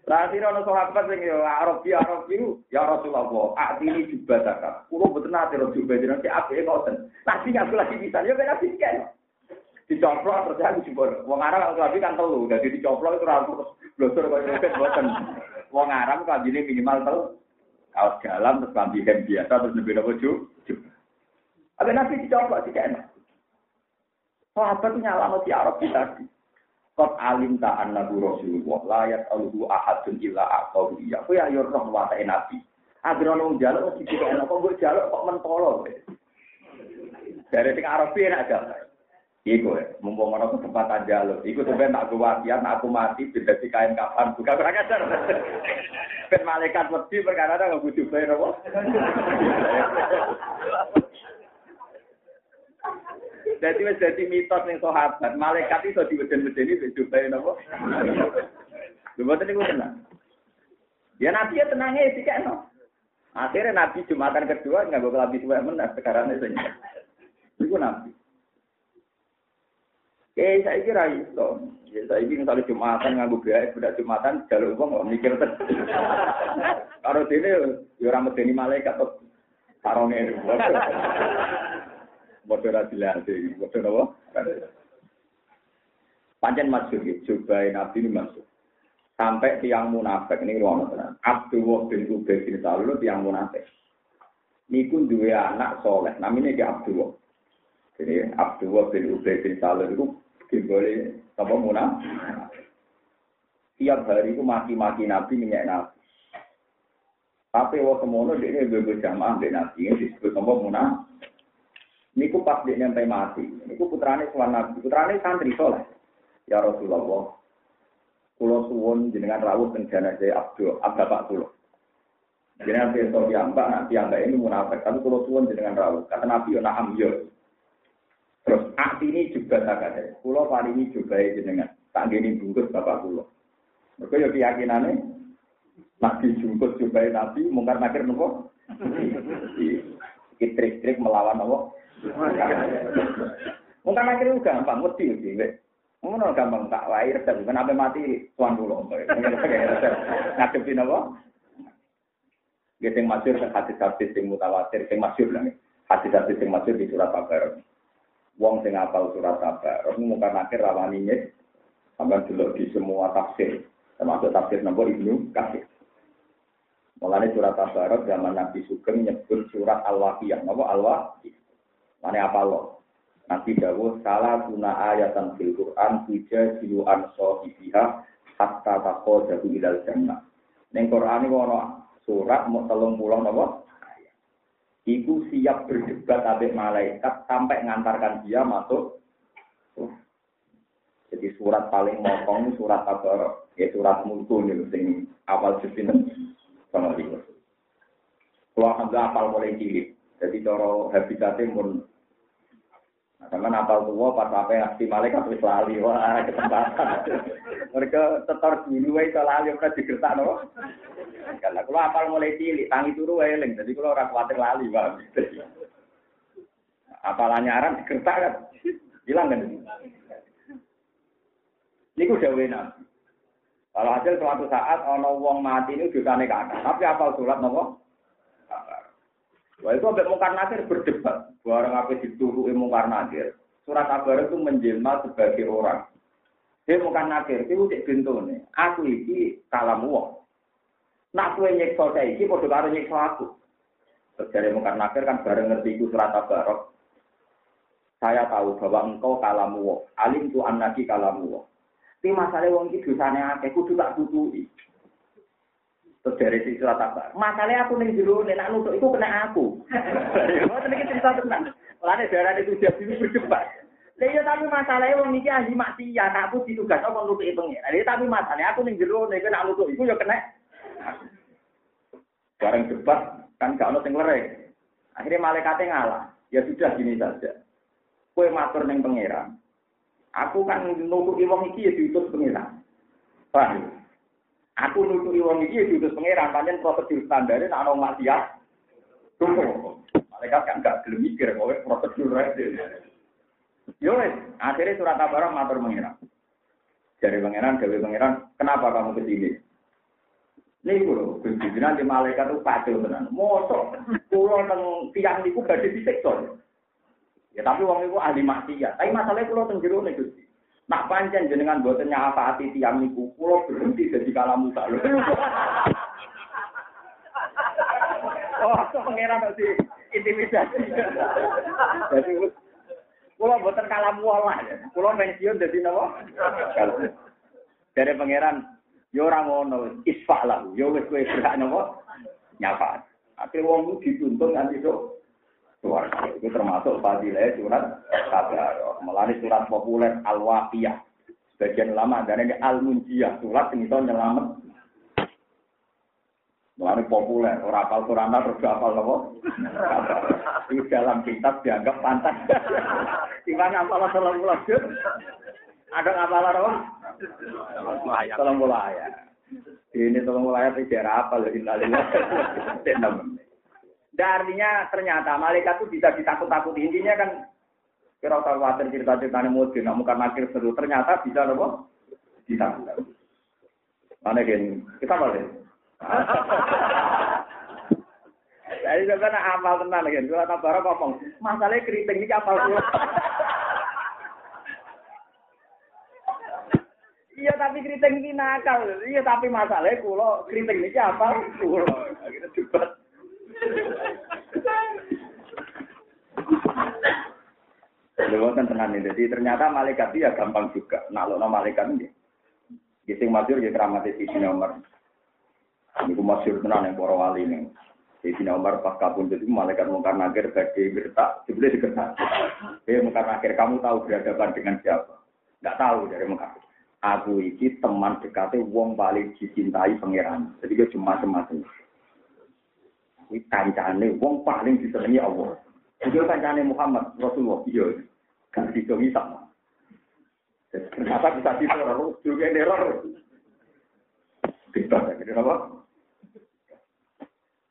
Lah sira ana sahabat sing Arab ya Arab iku ya Rasulullah, atini juga tak. Kulo mboten nate ro juga jeneng si apike ngoten. Nabi ngaku lagi bisa ya ben nabi kan. Dicoplok terus aku jebol. Wong Arab kalau kan telu, dadi dicoplok itu ra terus blosor koyo roket mboten. Wong Arab kambine minimal telu. Kaos dalam terus kambi hem biasa terus nembe nopo ju. Apa nabi dicoplok sih kan. Sahabat nyala si Arab tadi. Kot alim ta annahu Rasulullah la yas'aluhu ahadun illa aqahu iya. Kowe ayo roh wae nabi. Agar ono njaluk mesti dikene kok mbok njaluk kok mentolo. Dari sing Arab piye nak jaluk. Iku ya, mumpung ono kesempatan jaluk. Iku sampeyan tak go wasiat aku mati dadi kain kapan buka ora kadar. Ben malaikat wedi perkara nggak butuh bayar apa. Jadi wis dadi mitos ning sahabat, malaikat iso diweden-wedeni wis cobae napa? Lho boten niku tenang. Ya nabi ya tenangnya sih kan. Akhirnya nabi jumatan kedua nggak bakal habis suwe men sekarang itu. Iku nabi. Eh saya kira itu. Ya saya ini misalnya jumatan nganggo gaya sudah jumatan jalur uang nggak mikir. Kalau sini ya orang medeni malaikat tuh sarongnya. Bodoh jelas sih, bodoh apa? Panjang masuk ya, coba nabi ini masuk. Sampai tiang munafik ini ruang tenang. Abdullah bin Ubay bin Salul tiang munafik. Niku dua anak soleh, namanya dia Abdullah. Jadi Abdullah bin Ubay bin Salul itu boleh apa munafik. Tiap hari itu maki-maki Nabi minyak Nabi. Tapi waktu semono dia bebas jamaah di Nabi ini disebut apa munafik. Niku pas dia nyampe mati. Niku putrane suwan nabi. Putrane santri soleh. Ya Rasulullah. Kulo suwun jenengan rawuh teng jenazah Abdul, Bapak kulo. Jenengan pirsa piyambak, nak piyambak ini munafik, tapi kulo suwun jenengan rawuh. Kata Nabi yo na'am yo. Akti ini juga tak ada. Kulo ini juga jenengan. Tak gini bungkus Bapak kulo. Mereka yo keyakinane Nabi jungkus juga Nabi, mungkar nakir nopo. Kitrik-trik melawan nopo. Mungkin akhirnya gampang, mesti sih. Ngono gampang tak lahir dan bukan apa mati tuan dulu. Ngadepi apa? Ya sing masyhur hadis-hadis sing mutawatir sing masyhur lah. Hadis-hadis sing masyhur di surat Al-Baqarah. Wong sing apal surat Al-Baqarah mungkin akhir rawaninya sampai dulu di semua tafsir termasuk tafsir nomor Ibnu Katsir. Mulanya surat Al-Baqarah zaman Nabi Sugeng nyebut surat Al-Waqiah. Napa Al-Waqiah? Mana apa lo? Nabi Dawud salah guna ayatan fil Quran tuja siluan sohibiha hatta tako jabu ilal jannah. Neng Quran ini surat mau telung pulang nopo. Iku siap berdebat abek malaikat sampai ngantarkan dia masuk. Jadi surat paling motong surat apa? Ya surat mulku nih, sing awal justin sama dia. Kalau alhamdulillah apal mulai cilik. Jadi cara habitatnya pun sama napal tua pas apa ngasih malaikat wis lali wah kesempatan. Mereka tetor dulu wae kalau lali ora digertak no. Karena kalau apal mulai cilik tangi turu wae eling. Jadi kalau ora kuwatir lali Pak. Apalannya aran digertak kan. Hilang kan. Niku dawe nabi. Kalau hasil suatu saat ono wong mati ini dosane kakak, tapi apal surat nopo? Wah itu sampai mungkar nakir berdebat. Barang apa diturui mungkar nakir. Surat kabar itu menjelma sebagai orang. Dia mungkar nakir, itu cek nih. Aku ini kalam wong. Nak kue nyekso saya ini, podo nyekso aku. Terus dari mungkar nakir kan bareng ngerti itu surat kabar. Saya tahu bahwa engkau kalamu wong. Alim tu anaki kalamu wong. Tapi masalah wong itu dosanya akeh, kudu tak tutui. Terus dari si surat apa? Masalahnya aku nih dulu, nih nak itu kena aku. Mau tenang cerita tenang. Lalu darah itu dulu berdebat. Lah ya tapi masalahnya wong iki ahli maksiat, aku ditugas apa nutuk itu ya. Lah tapi masalahnya aku ning jero nek kena nutuk iku ya kena. Bareng debat kan gak ono sing lereng. Akhirnya malaikatnya ngalah. Ya sudah gini saja. Kue matur neng pangeran. Aku kan nutuki wong iki ya diutus pangeran. Paham? Aku nutuki wong iki ya diutus pangeran. Panjen prosedur standarnya nak ono maksiat. Tunggu. Malaikat kan gak gelem mikir kowe prosedur aja. Yo akhirnya surat kabar matur pangeran. Dari pangeran, dari pangeran, kenapa kamu ke sini? Nih bro, pimpinan di malaikat itu pacul tenan. Mosok, pulau teng tiang niku badhe disiksa. Ya tapi wong itu ahli maksiat. Tapi masalahnya pulau teng jero nih Gusti. Nak pancen jenengan boten nyafaati tiang niku, pulau berhenti jadi kalamu tak lho. Oh, pangeran nanti intimidasi. Jadi pulau boten kalamu lah. Pulau pensiun jadi nopo? Dari pangeran, Yo ora ngono, isfa lah. Yo wis kowe berhak nopo? Nyapa. Akhirnya wong dituntun nganti sok Itu termasuk fadilah surat kabar. Melani surat populer Al-Waqiyah. Sebagian lama dan ini Al-Munjiyah. Surat yang itu nyelamat. Melani populer. Orang apal Quran terus apal nopo? Itu dalam kitab dianggap pantas. Timbang apal salam Ada apal nopo? Tolong bola ya. Ini tolong bola ya tidak apa loh Dan artinya ternyata malaikat itu bisa ditakut-takuti. Intinya kan kira khawatir cerita-ceritanya mungkin, nggak mungkin akhir seru. Ternyata bisa loh ditakut-takuti. Mana gini? Kita boleh. Jadi sebenarnya amal tenang kan. Kalau tak barang ngomong, masalahnya keriting ini apal Iya tapi keriting ini nakal. Iya tapi masalahnya kulo keriting ini apa? Kulo. Akhirnya debat. Lewat kan tenan ini. Jadi ternyata malaikat itu ya gampang juga. Nah, lo malaikat ini. Gising masyur ya keramati si nomor. Ini masyur tenan yang para wali ini. Di nomor pas kabun jadi malaikat mungkar nakir bagi gertak. Sebenarnya digertak. Dia mungkar nakir. Kamu tahu berhadapan dengan siapa? Enggak tahu dari mungkar aku iki teman dekatnya wong paling dicintai pangeran. Jadi dia cuma macam Ini kancane wong paling disenangi Allah. Itu kancane Muhammad Rasulullah. Iya, gak disenangi sama. Ternyata bisa diteror, juga neror. Kita jadi apa?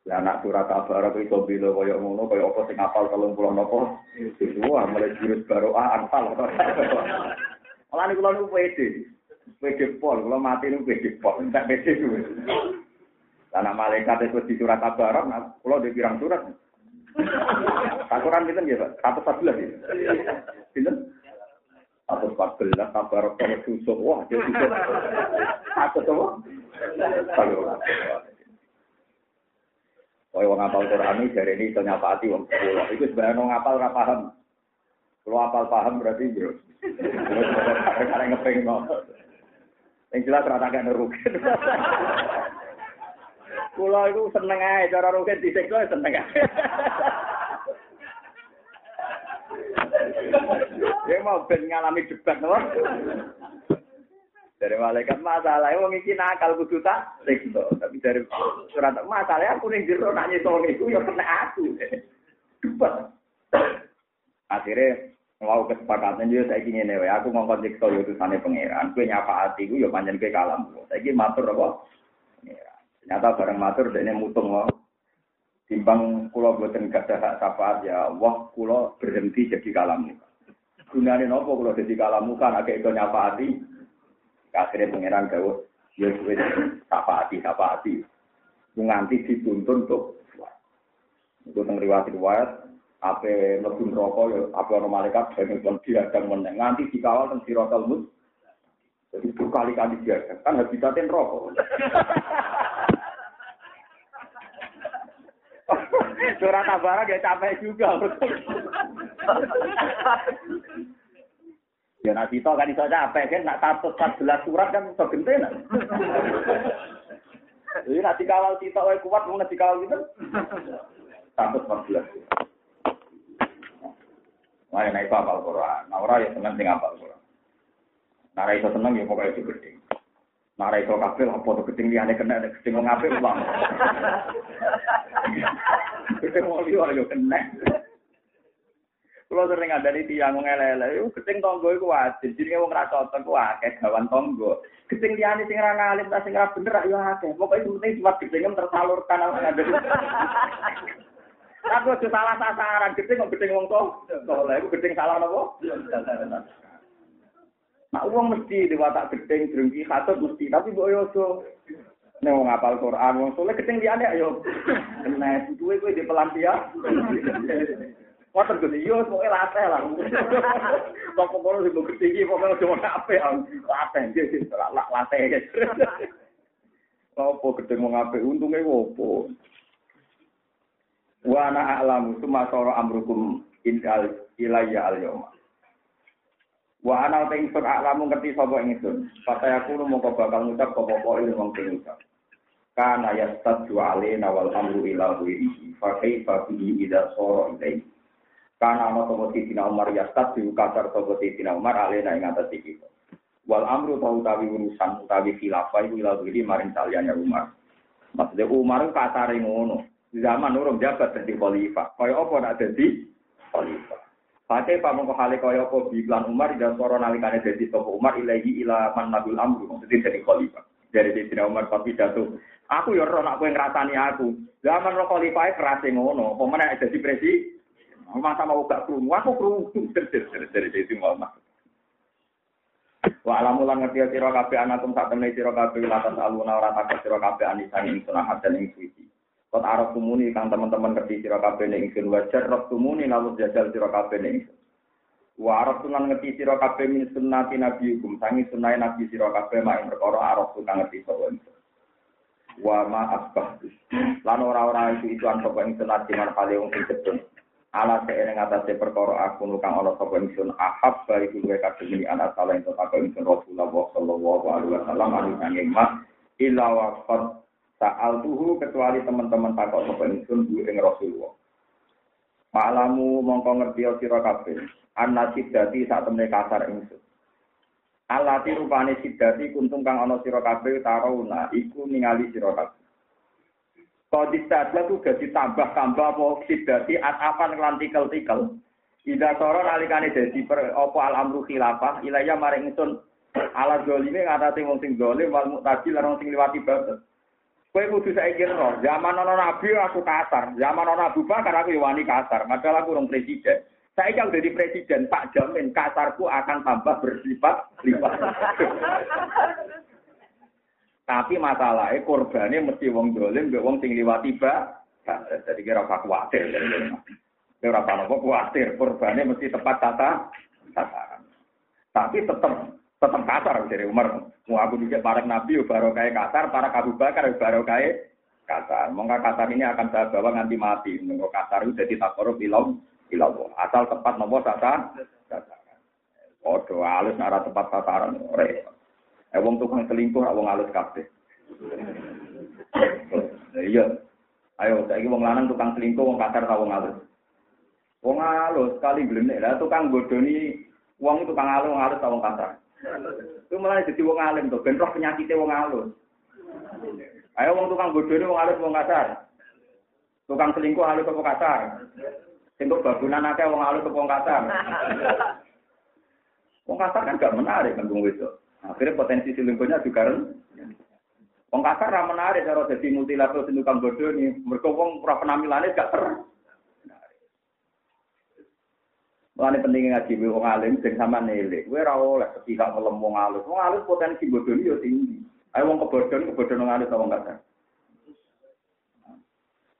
Ya anak surat kabar aku itu bila kaya ngono kaya apa sing kalau pulang nopo. Semua mulai jurus baru ah anfal. Malah niku kula niku pede. PD pol, kalau mati itu PD pol, tidak PD itu. Karena malaikat itu di surat nah, kalau di pirang surat. Takuran kita Pak. Satu belas ya. Gitu? Satu empat belas, kabar kalau susuk, wah dia susuk. Satu semua. Satu. Oh, wong ngapal Quran ini dari ini iso nyapati wong sepuluh. Itu sebenarnya wong ngapal ora paham. Kalau apal paham berarti yo. Karena ngepeng yang jelas rata gak nerugi. Kulo itu seneng aja cara rugen disiksa ya seneng aja. Dia mau ben ngalami debat loh. Dari malaikat masalah, wong iki nakal kudu tak siksa. Tapi dari surat masalah aku ning jero nak nyesol niku ya kena aku. Debat. Akhirnya Mau kesepakatan juga saya ingin newe. Aku ngomong di kau itu sana pangeran. Hati gue, ya panjang ke kalam. Ingin matur apa? Ternyata bareng matur ini mutung loh. Timbang kulo buatan gak ada syafaat ya wah kulo berhenti jadi kalam. Gunanya nopo kulo jadi kalam kan agak itu nyapa hati. Akhirnya pangeran gawe ya hati sapa hati. Nganti dituntun untuk itu tentang riwayat-riwayat ape mlebu neraka ya ape ana malaikat dene kon diadang meneng nganti dikawal teng siratal mus jadi berkali-kali diadang kan habitatnya neraka Surat Tabara dia capek juga. ya nak itu kan iso capek kan nak belas surat kan iso gentenan. Jadi nak kita wae kuat mau dikawal gitu. empat belas. Mari naik apal Quran. Nah ya seneng sing apal Quran. Nah itu seneng ya itu gede. Nara iso kabeh apa to gedeng liyane kena gedeng wong apik uang. Gedeng wong liya yo kena. Kulo sering ngandani tiyang ngelele, yo gedeng tangga iku wajib. Jenenge wong ra cocok ku akeh gawan tangga. Gedeng liyane sing ra ngalim ta sing ra bener yo akeh. Pokoke penting cuma gedeng tersalurkan ana ngandani. Aku aja salah sasaran, gedeng kok gedeng wong to. Soleh iku gedeng salah napa? Nak uang mesti diwatak gedeng drengki katut mesti, tapi mbok yo nek wong apal Quran wong soleh gedeng liyane ayo. Kena duwe kowe di pelampian. Wonten Gus, yo pokoke latih lah. Kok kono sing mbok gedeng pokoke aja ora apik. Latih iki lak latih. Apa gedeng wong apik untunge opo? Wa ana a'lamu summa sara amrukum indal ilayya al-yawma. Wa ana ta ingsun aklamu ngerti sapa ingsun. Fata aku mongko bakal ngucap apa pokoke wong sing ngucap. Kana yastadu alaina wal amru ila ghairihi fa kaifa bihi idza sara ilaihi. Kana ana sapa Sidina Umar yastadu kasar sapa Sidina Umar alaina ing atas iki. Wal amru tau utawi urusan utawi khilafah ila ghairi maring saliyane Umar. Maksudnya Umar kasare ngono. Zaman urung jabat dadi khalifah. Kaya apa nak dadi khalifah. Pate pamongko hale kaya apa biklan Umar dan soro nalikane dadi sapa Umar ilahi ila man nabil amru maksudnya jadi khalifah. Dari Sayyidina Umar tapi jatuh. Aku ya ora nak kowe ngrasani aku. Zaman ro khalifah kerase ngono, apa meneh dadi presiden. Masa mau gak krungu, aku krungu dari Sayyidina Umar. Wa alamu lan ngerti sira kabeh anakum sak temne sira kabeh latas aluna ora takut sira kabeh anisan ing sunah dan ing suci. Kot arab tumuni kang teman-teman ngerti sira kabeh ning ingsun wajar rob tumuni lalu jajal sira kabeh ning ingsun. Wa arab tunan ngerti sira kabeh min sunnati nabi hukum sangi sunnahe nabi sira kabeh mak perkara arab kang ngerti sapa ingsun. Wa ma asbah. Lan ora-ora itu itu an sapa ingsun adiman kale wong sing. Ala seeneng atase perkara aku kang ana sapa ingsun ahab bari kuwe kabeh ini anak salah ento sapa ingsun Rasulullah sallallahu alaihi wasallam anu kang illa waqad Sa'al tuhu kecuali teman-teman takok sapa ingsun bu ing Rasulullah. Malamu mongko ngerti sira kabeh. Anna sidati sak temne kasar ingsun. Alati rupane sidati kuntung kang ana sira kabeh tarauna iku ningali sira kabeh. Kodis saja tuh gak ditambah-tambah apa sidati atapan kelantikel-tikel. Ida soro nalikane dadi per apa al amru khilafah ilaya maring ingsun ala zalime ngatasi wong sing zalim wal muqtadi lan sing liwati batas. Kowe kudu saiki ro, zaman ana nabi aku kasar, zaman ana Abu Bakar aku wani kasar, padahal aku rong presiden. Saya kalau jadi presiden, tak jamin kasarku akan tambah bersifat lipat. Tapi masalahnya korbannya mesti wong dolim, wong sing liwati ba. Jadi kira apa khawatir. Kira apa khawatir, korbannya mesti tepat tata. Tapi tetap tetap kasar dari Umar. Mau aku juga para nabi baru kayak kasar, para Abu Bakar baru kayak kasar. Mongga kasar ini akan saya bawa nanti mati. Mongga kasar itu jadi takor bilang bilang asal tepat nomor sasaran. Odo halus nara tepat sasaran. Repot. Eh wong tukang selingkuh, wong halus kabeh. Iya. Ayo, saiki wong lanang tukang selingkuh, wong kasar ta wong halus. Wong halus kali glenek lah tukang bodoni wong tukang halus, wong halus ta wong kasar. Itu malah jadi wong alim tuh, ben roh penyakitnya wong halus. Ayo wong tukang bodoh ini wong halus wong kasar. Tukang selingkuh halus apa kasar? Singkuh babunan akeh wong apa wong kasar? Wong kasar kan gak menarik kan wong itu. Akhirnya potensi selingkuhnya juga rendah. Wong kasar ra menarik jadi multilateral sing tukang bodoh ini. Mergo wong ora penampilannya gak ter. Mulane penting ngaji wong alim sing sama nilai. Kowe ora oleh sepihak ngelem wong alim. Wong alim potensi bodoni yo tinggi. Ayo wong kebodhon kebodhon wong alim wong kasar.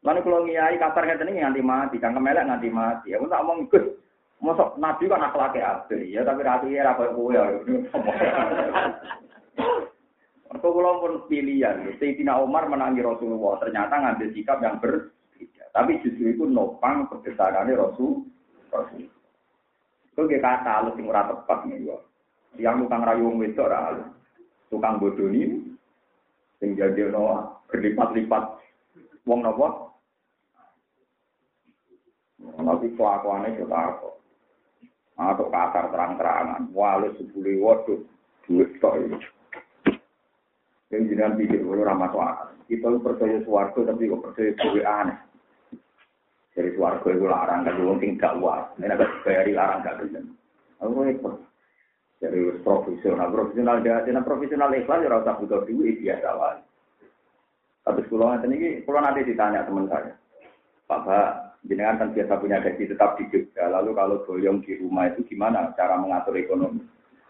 Lalu kalau ngiyai kasar ngeten iki nganti mati, kang kemelek nganti mati. Aku tak omong ikut. Mosok nabi kan akhlake apik ya, tapi rati ora koyo kowe ya. Mereka kula pun pilihan. Sayyidina Umar menangi Rasulullah, ternyata ngambil sikap yang berbeda. Tapi justru itu nopang kebesarannya Rasul. Rasul. Itu kayak kata halus yang ora tepat nih yo. Yang tukang rayu wong wedok ora halus. Tukang bodoni sing jadi no berlipat-lipat wong nopo. Nanti kelakuannya kita apa? Atau kasar terang-terangan. Walau sebuli waduh duit tok ini. Yang jenengan pikir kalau ramah soal. Kita percaya suwargo tapi kok percaya duwe aneh. Dari suwargo itu larang kan wong sing gak wah. Nek gak bayari larang gak gelem. Aku repot. Dari profesional, profesional dia, profesional ikhlas ya rasa butuh duit biasa wae. Tapi sekolah nanti ini, kalau nanti ditanya teman saya, Pak Pak, jenengan kan biasa punya gaji tetap di Jogja, lalu kalau boyong di rumah itu gimana cara mengatur ekonomi?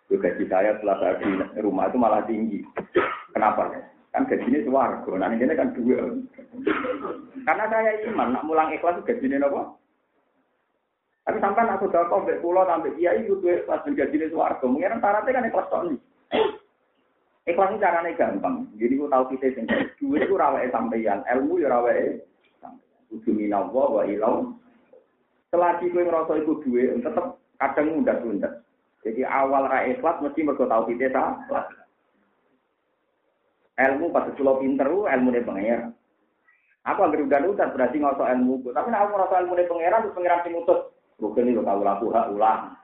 Itu gaji saya setelah saya di rumah itu malah tinggi. Kenapa ya? Kan gajinya suarga, nah ini kan dua. Karena saya iman, nak mulang ikhlas gajinya apa? Tapi sampai sudah kau pulau sampai kiai itu ikhlas gajinya suarga. Mungkin syaratnya kan ikhlas tok Ikhlas ini caranya gampang. Jadi aku tahu kita sing duit itu rawai sampeyan, ilmu ya rawai sampeyan. Kudu wa ilau. Selagi kowe ngerasa iku duit, tetep kadang mundak-mundak. Jadi awal ra ikhlas mesti mergo tahu kita salah. Ilmu pas kula pinter ilmu ne pengen. Aku anggere udah berarti ngoso ilmu. Tapi nek aku ilmu ne pangeran terus pangeran sing utus. Bukan itu kalau laku hak ulang.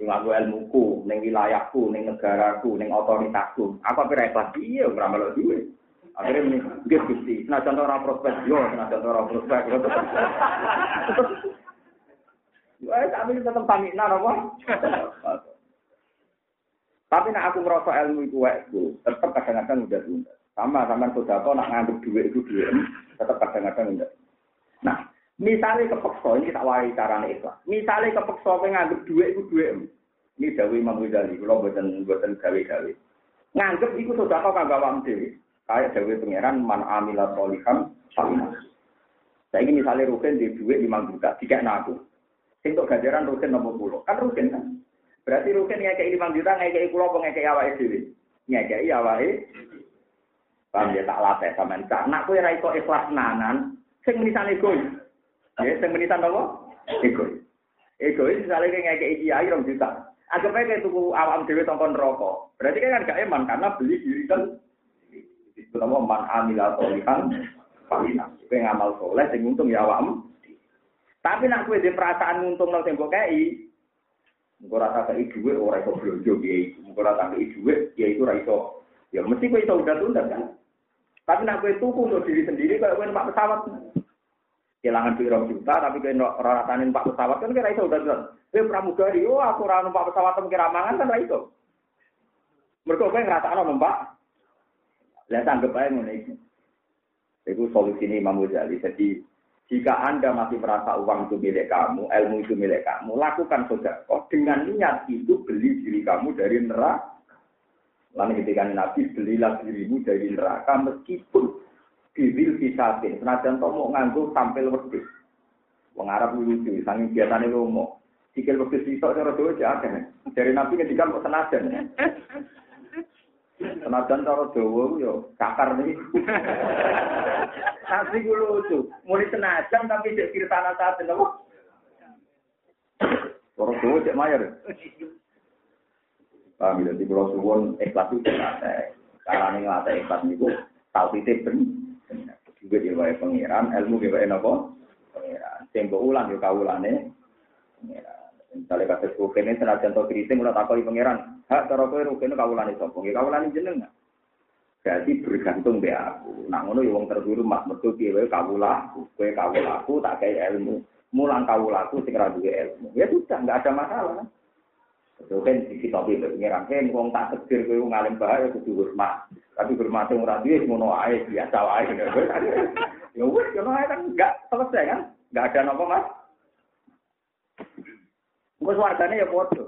Sing aku ilmuku, ning wilayahku, ning negaraku, ning otoritasku. Aku apa ikhlas iya ora melok duwe. Akhirnya ini, nggih Gusti, senajan ora prospek yo, senajan ora prospek. Wah, tapi tetep paminan apa? Tapi nak aku merasa ilmu itu waktu, tetap kadang-kadang udah tunda. Sama sama saudara nak nganggep duit itu duit, tetap kadang-kadang udah. Nah, Misalnya kepeksa, ini kita warai caranya ikhlas. Misalnya kepeksa nganggep duit itu duit. Ini Dawi Imam Ghazali, kalau buatan buatan gawe-gawe. Nganggep itu sudah kau kagak wam dewi. Kayak Dawi Pangeran man amilat solihan sama. Saya ini misalnya Rukin di duit lima juta, tiga aku. Untuk ganjaran Rukin nomor puluh, kan Rukin kan. Berarti Rukin ngekei lima juta, ngekei pulau, ngekei awal dewi. Ngekei awal Paham ya tak latih sama Nak kue raiko ikhlas nanan, sing menisan egois. Ya, sing menisan apa? Egois. Egois misalnya kayak ngekei kiai rong juta. Anggap aja kayak tuku awam dewi tongkon rokok. Berarti kan gak eman karena beli diri kan. Itu nama man amila solihan. Itu yang ngamal soleh, sing untung ya awam. Tapi nak kue di perasaan untung nol tembok kei. Mungkin rasa kei duit orang iso belanja kiai. Mungkin rasa kei duit ya itu raiso. Ya mesti kue iso udah tunda kan. Tapi nak kue tuku untuk diri sendiri kalau kue numpak pesawat kehilangan duit juta tapi kena ratanin pak pesawat kan kira itu udah jelas. Eh pramugari, oh aku ora numpak pesawat kira mangan kan itu. Mereka kowe ngrasakno numpak. Lah tanggep ae ngene iki. Itu solusi ini Imam Ghazali. Jadi jika Anda masih merasa uang itu milik kamu, ilmu itu milik kamu, lakukan Oh dengan niat itu beli diri kamu dari neraka. Lalu ketika Nabi belilah dirimu dari neraka meskipun Bibil bisatin, senajan mau nganggo tampil wedhus. Wong Arab lucu, saking biasane lomo. Sikil wedhus iso cara dhewe aja. Dari Nabi ketika kok senajan. Senajan cara Jawa yo cakar nih. Asli ku lucu. Mulai senajan tapi cek tanah saat itu. Cara Jawa cek mayor. Paham ya, di pulau suwon ikhlas itu nate. Karena ngelatih ikhlas itu, tau titip bener juga diwae pangeran, ilmu diwae napa? Pangeran. Sing ulang yo kawulane pangeran. Misalnya kata rukene senajan to kriting ora takoki pangeran, hak cara kowe rukene kawulane sapa? Nggih kawulane jenengan. Jadi bergantung be aku. Nak ngono yo wong terhormat metu piye wae kawulaku, kowe kawulaku tak kei ilmu. Mulang kawulaku sing ra duwe ilmu. Ya sudah, enggak ada masalah. Itu kan kita pilih pengiran, kan wong tak tegir kowe ngalim bahaya kudu hormat. Tapi hormat yang ora duwe ngono ae biasa wae. Ya wis ae kan enggak selesai kan? Enggak ada napa Mas. Engko swargane ya padha.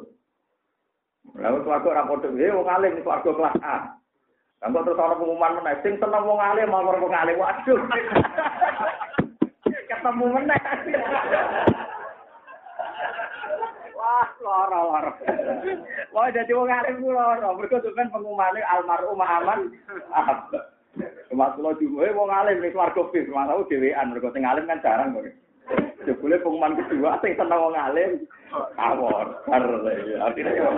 Lalu swarga ora padha, ya wong alim swarga kelas A. Lah terus ana pengumuman meneh sing seneng wong alim mau wong alim. Waduh. Ketemu meneh. Wah, lara-lara. Wah, jadi wong alim ku lara. Mergo kan pengumumane almarhum Muhammad. Mas kula juwe wong alim ning swarga bis, mau dhewean mergo sing alim kan jarang kok. Jebule pengumuman kedua sing seneng wong alim awor. Artinya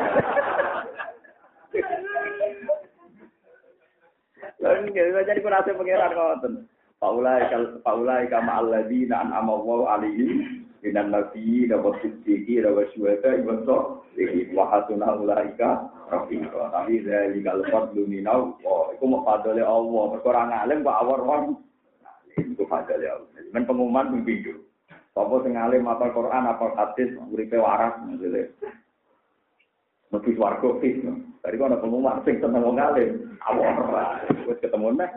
Lalu jadi kurasa pengiran ngoten. Paulai kal paulai kama alladzina an'ama Allahu alaihim minan nabi dapat siddiqi dapat syuhada so iki wa hasuna ulaika rafiqa. Tapi dari kalau fadlu minau, oh, itu mau fadlile Allah. Perkara ngalim kok awar wong. Itu fadlile Allah. Men pengumuman ping Apa sing alim apa Quran apa hadis uripe waras maksudnya. Mesti swarga fis. Tadi kok ana pengumuman sing seneng wong alim. Awar. Wis ketemu nih.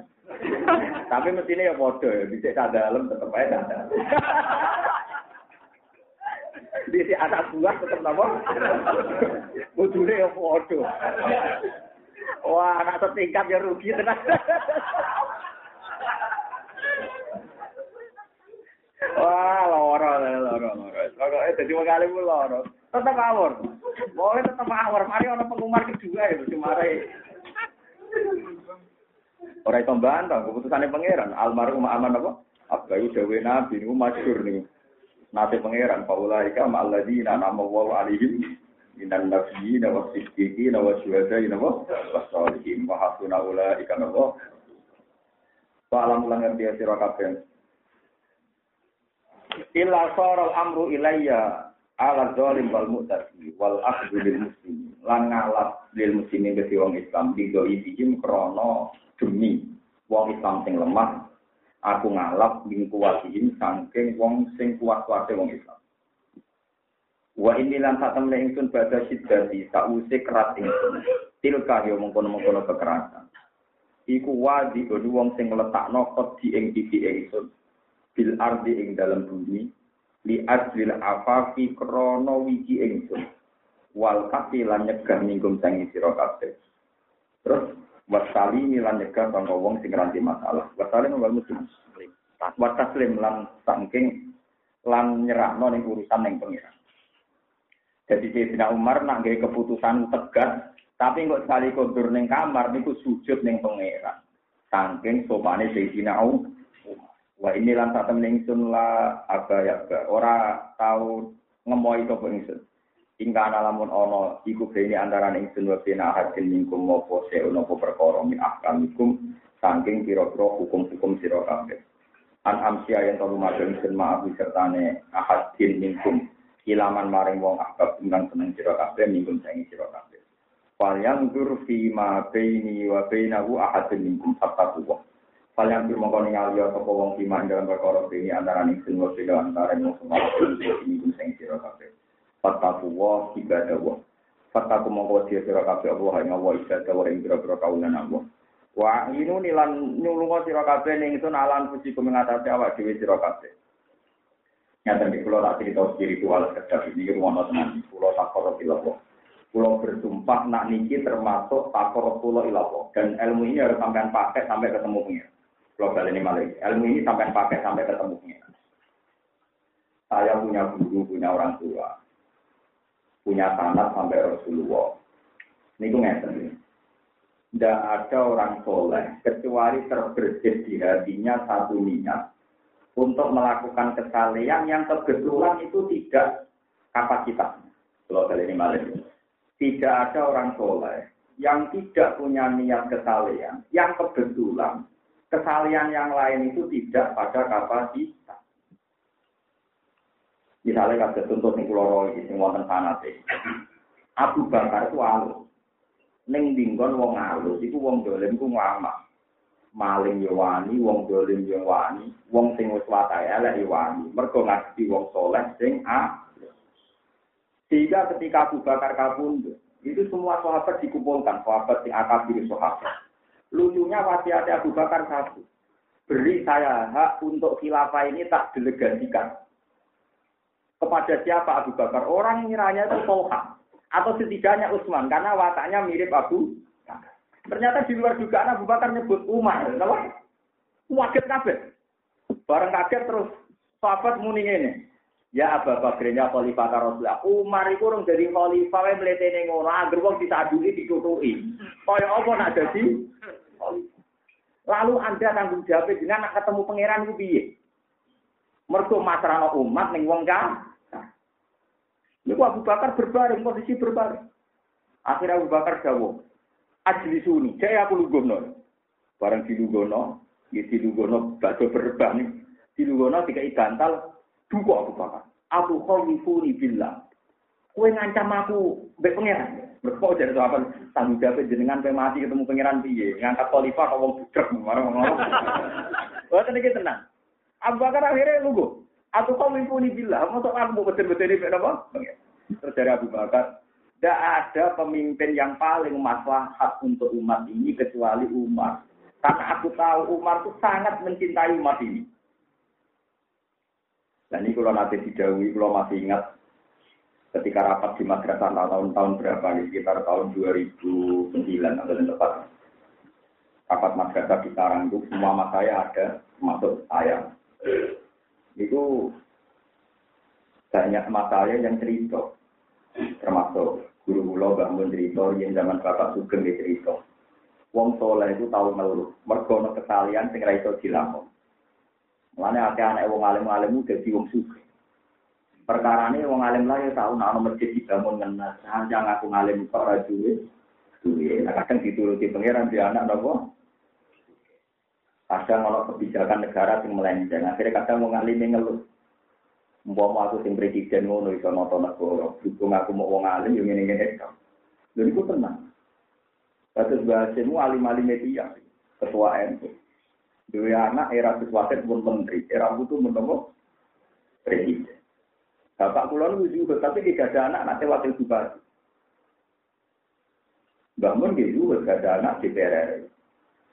Tapi mestine ya padha ya, dhisik tak dalem tetep ae tak dalem. Dhisik anak buah tetep napa? Bojone ya padha. Wah, anak setingkat ya rugi tenan. Wah, loro, loro, loro. Pokoknya jadi kali pun loro. Tetap awor. Boleh tetap awor. Mari orang pengumuman kedua itu. Cuma Orang itu bantah, keputusannya pangeran. Almarhum aman apa? Abgayu dawe nabi, ini masyur nih. Nabi pangeran, Paulaika ma'alladina nama wa alihim. Minan nabiyina wa siddiqina wa syuhadaina wa wasalihin. Wa hasuna ulaika nama. Wa alam ulang ngerti. Illa saral amru ilayya ala zalim wal mu'tadi wal akhdhu lil muslimin. Lan ngalap lil muslimin ke wong Islam digo ibihim krana demi wong Islam sing lemah aku ngalap ing kuwatihim saking wong sing kuat-kuate wong Islam. Wa ini lan satem ingsun badha siddati sause kerat ingsun. Tilka yo mengkono-mengkono kekerasan. Iku wadi wong sing ngletakno kot di ing ingsun. Bil ardi ing dalam bumi li ajlil afafi krono wiji ingsun. Wal kafi lan nyegah mingkum sangi sira kabeh. Terus wasali lan nyegah sangka wong sing ngeranti masalah. Wasali wal muslim. Wataslim lan saking lan nyerahno ning urusan ning pengiran. Jadi Sayyidina Umar nak gawe keputusan tegas, tapi kok sekali kondur ning kamar niku sujud ning pangeran. Saking sopane Sayyidina Umar. Wah ini lan satem ningsun la aga ya ora tau ngemoi sapa ingsun. Ingka lamun ana iku bene antara ingsun wa bena ahadin mingkum apa seun apa perkara min ahkamikum saking pira-pira hukum-hukum sira kabeh. An amsia yang telu madhe ingsun maaf sertane ahadin mingkum ilaman maring wong ahbab ingkang seneng sira kabeh mingkum sangi sira kabeh. Fal yang dur fi ma baini wa bainahu ahadin mingkum fattaquwa. Fal yang mongko ningali sapa wong iman dalam perkara ini antara ingsun wa bena antara wong semua mingkum sangi sira kabeh. Fataku wa ibadah wa. Fataku mongko dia sira kabeh Allah ing Allah ibadah wa ing pira-pira kaulan Allah. Wa inu nilan nyulunga sira kabeh ning sun alan puji kumengatasi awak dhewe sira kabeh. Nyata di pulau tak cerita spiritual kedap ini ruang tenan. Pulau takor ilah Pulau bersumpah nak niki termasuk takor pulau ilah dan ilmu ini harus sampai pakai sampai ketemu punya. Kali ini malah ilmu ini sampai pakai sampai ketemu. Saya punya guru, punya orang tua punya tanah sampai Rasulullah. Ini gue ngerti. Tidak ada orang soleh kecuali terbersit di hatinya satu niat untuk melakukan kesalehan yang kebetulan itu tidak kapasitasnya. Kalau kali ini malam tidak ada orang soleh yang tidak punya niat kesalehan yang kebetulan kesalehan yang lain itu tidak pada kapasitas. Misalnya kasus contoh kula roh iki sing wonten. Abu Bakar itu alus. Ning dinggon wong alus iku wong dolim ku ngamak. Maling yo wani, wong dolim yo wani, wong sing wis wae elek yo wani. Wong soleh sing a. Sehingga ketika Abu Bakar kabundut, itu semua sahabat dikumpulkan, sahabat sing akabir sahabat. Lucunya wasiat Abu Bakar satu. Beri saya hak untuk khilafah ini tak delegasikan kepada siapa Abu Bakar? Orang ngiranya itu Tolha. Atau setidaknya Utsman. Karena wataknya mirip Abu. Ternyata di luar dugaan Abu Bakar nyebut Umar. Kenapa? Waget kabeh. Bareng kaget terus sahabat muni ini. Ya Abu Bakar ya khalifah Rasulullah. Umar itu orang jadi khalifah wae mletene ngono, anggere wong disaduli ditutuki. Kaya apa nak dadi Lalu Anda tanggung jawab dengan nak ketemu pangeran itu piye? Mergo masrano umat ning wong kan Ini Abu Bakar berbaring, posisi berbaring. Akhirnya Abu Bakar jawab, Ajli suni, saya aku lugono. Barang di lugono, ya di lugono, bakso berbang, tiga bantal, duka Abu Bakar. Aku khawifuni billah. Kue ngancam aku, be pangeran. Berkau jadi apa? Tanggung jawab jenengan pe mati ketemu pangeran piye? Ngangkat khalifah kok wong budak marah ngomong. Wah tenang tenang. Abu Bakar akhirnya lugu. Aku kau mimpuni bila, masuk aku mau betul-betul ini apa? Terus dari Abu Bakar, tidak ada pemimpin yang paling maslahat untuk umat ini kecuali Umar. Karena aku tahu Umar itu sangat mencintai umat ini. Dan ini kalau nanti didawi, kalau masih ingat ketika rapat di madrasah tahun-tahun berapa sekitar tahun 2009 atau tepat. Rapat madrasah di Tarang itu semua saya ada masuk saya. Itu banyak mas saya yang cerita. Termasuk guru guru bangun cerita yang zaman bapak sugeng di cerita. Wong soleh itu tahu ngeluh. Mergono kesalian sing ra iso dilamun Mulane akeh anak wong alim-alim dadi wong sugih perkara ini wong alim lah ya tahu nak masjid dibangun ngenas jangan aku ngalim kok ora duwe nah, kadang dituruti pangeran di anak nopo kadang ono kebijakan negara sing melenceng. Akhirnya kadang wong alim ngeluh. Mbak aku sing presiden ngono iso noto negara dukung aku mau wong alim yo ngene-ngene kok lha iku tenang. Kasus bahasemu alim-alim media, ketua NU. Dua anak era sesuatu pun menteri, era itu menemu presiden. Bapak kula niku juga, tapi tidak ada anak nanti wakil bupati. Bangun di juga tidak ada anak di PRR.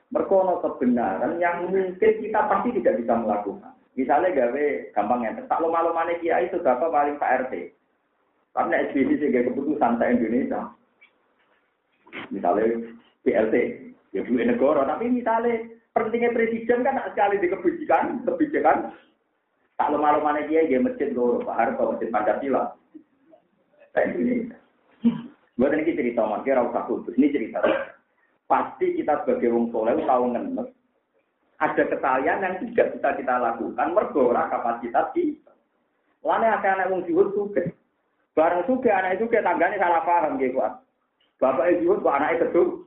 Merkono kebenaran yang mungkin kita pasti tidak bisa melakukan. Misalnya gawe gampang yang tak lo malu mana kiai itu bapak paling Pak RT. Karena SBC sebagai keputusan sa Indonesia. Misalnya BLT, ya bu negara. Tapi misalnya pentingnya presiden kan sekali di kebijakan, kebijakan Tak malu mana dia dia masjid loro, Pak Harto masjid Pancasila. Buat ini cerita mungkin rauh kudus. Ini cerita. Pasti kita sebagai wong soleh tahu ngenes. Ada kesalahan yang tidak bisa kita lakukan mergora kapasitas kita. Lane akan anak wong juhud suge. Barang suge anak itu ke tanggane salah paham gitu. Bapak juhud kok anaknya teduh.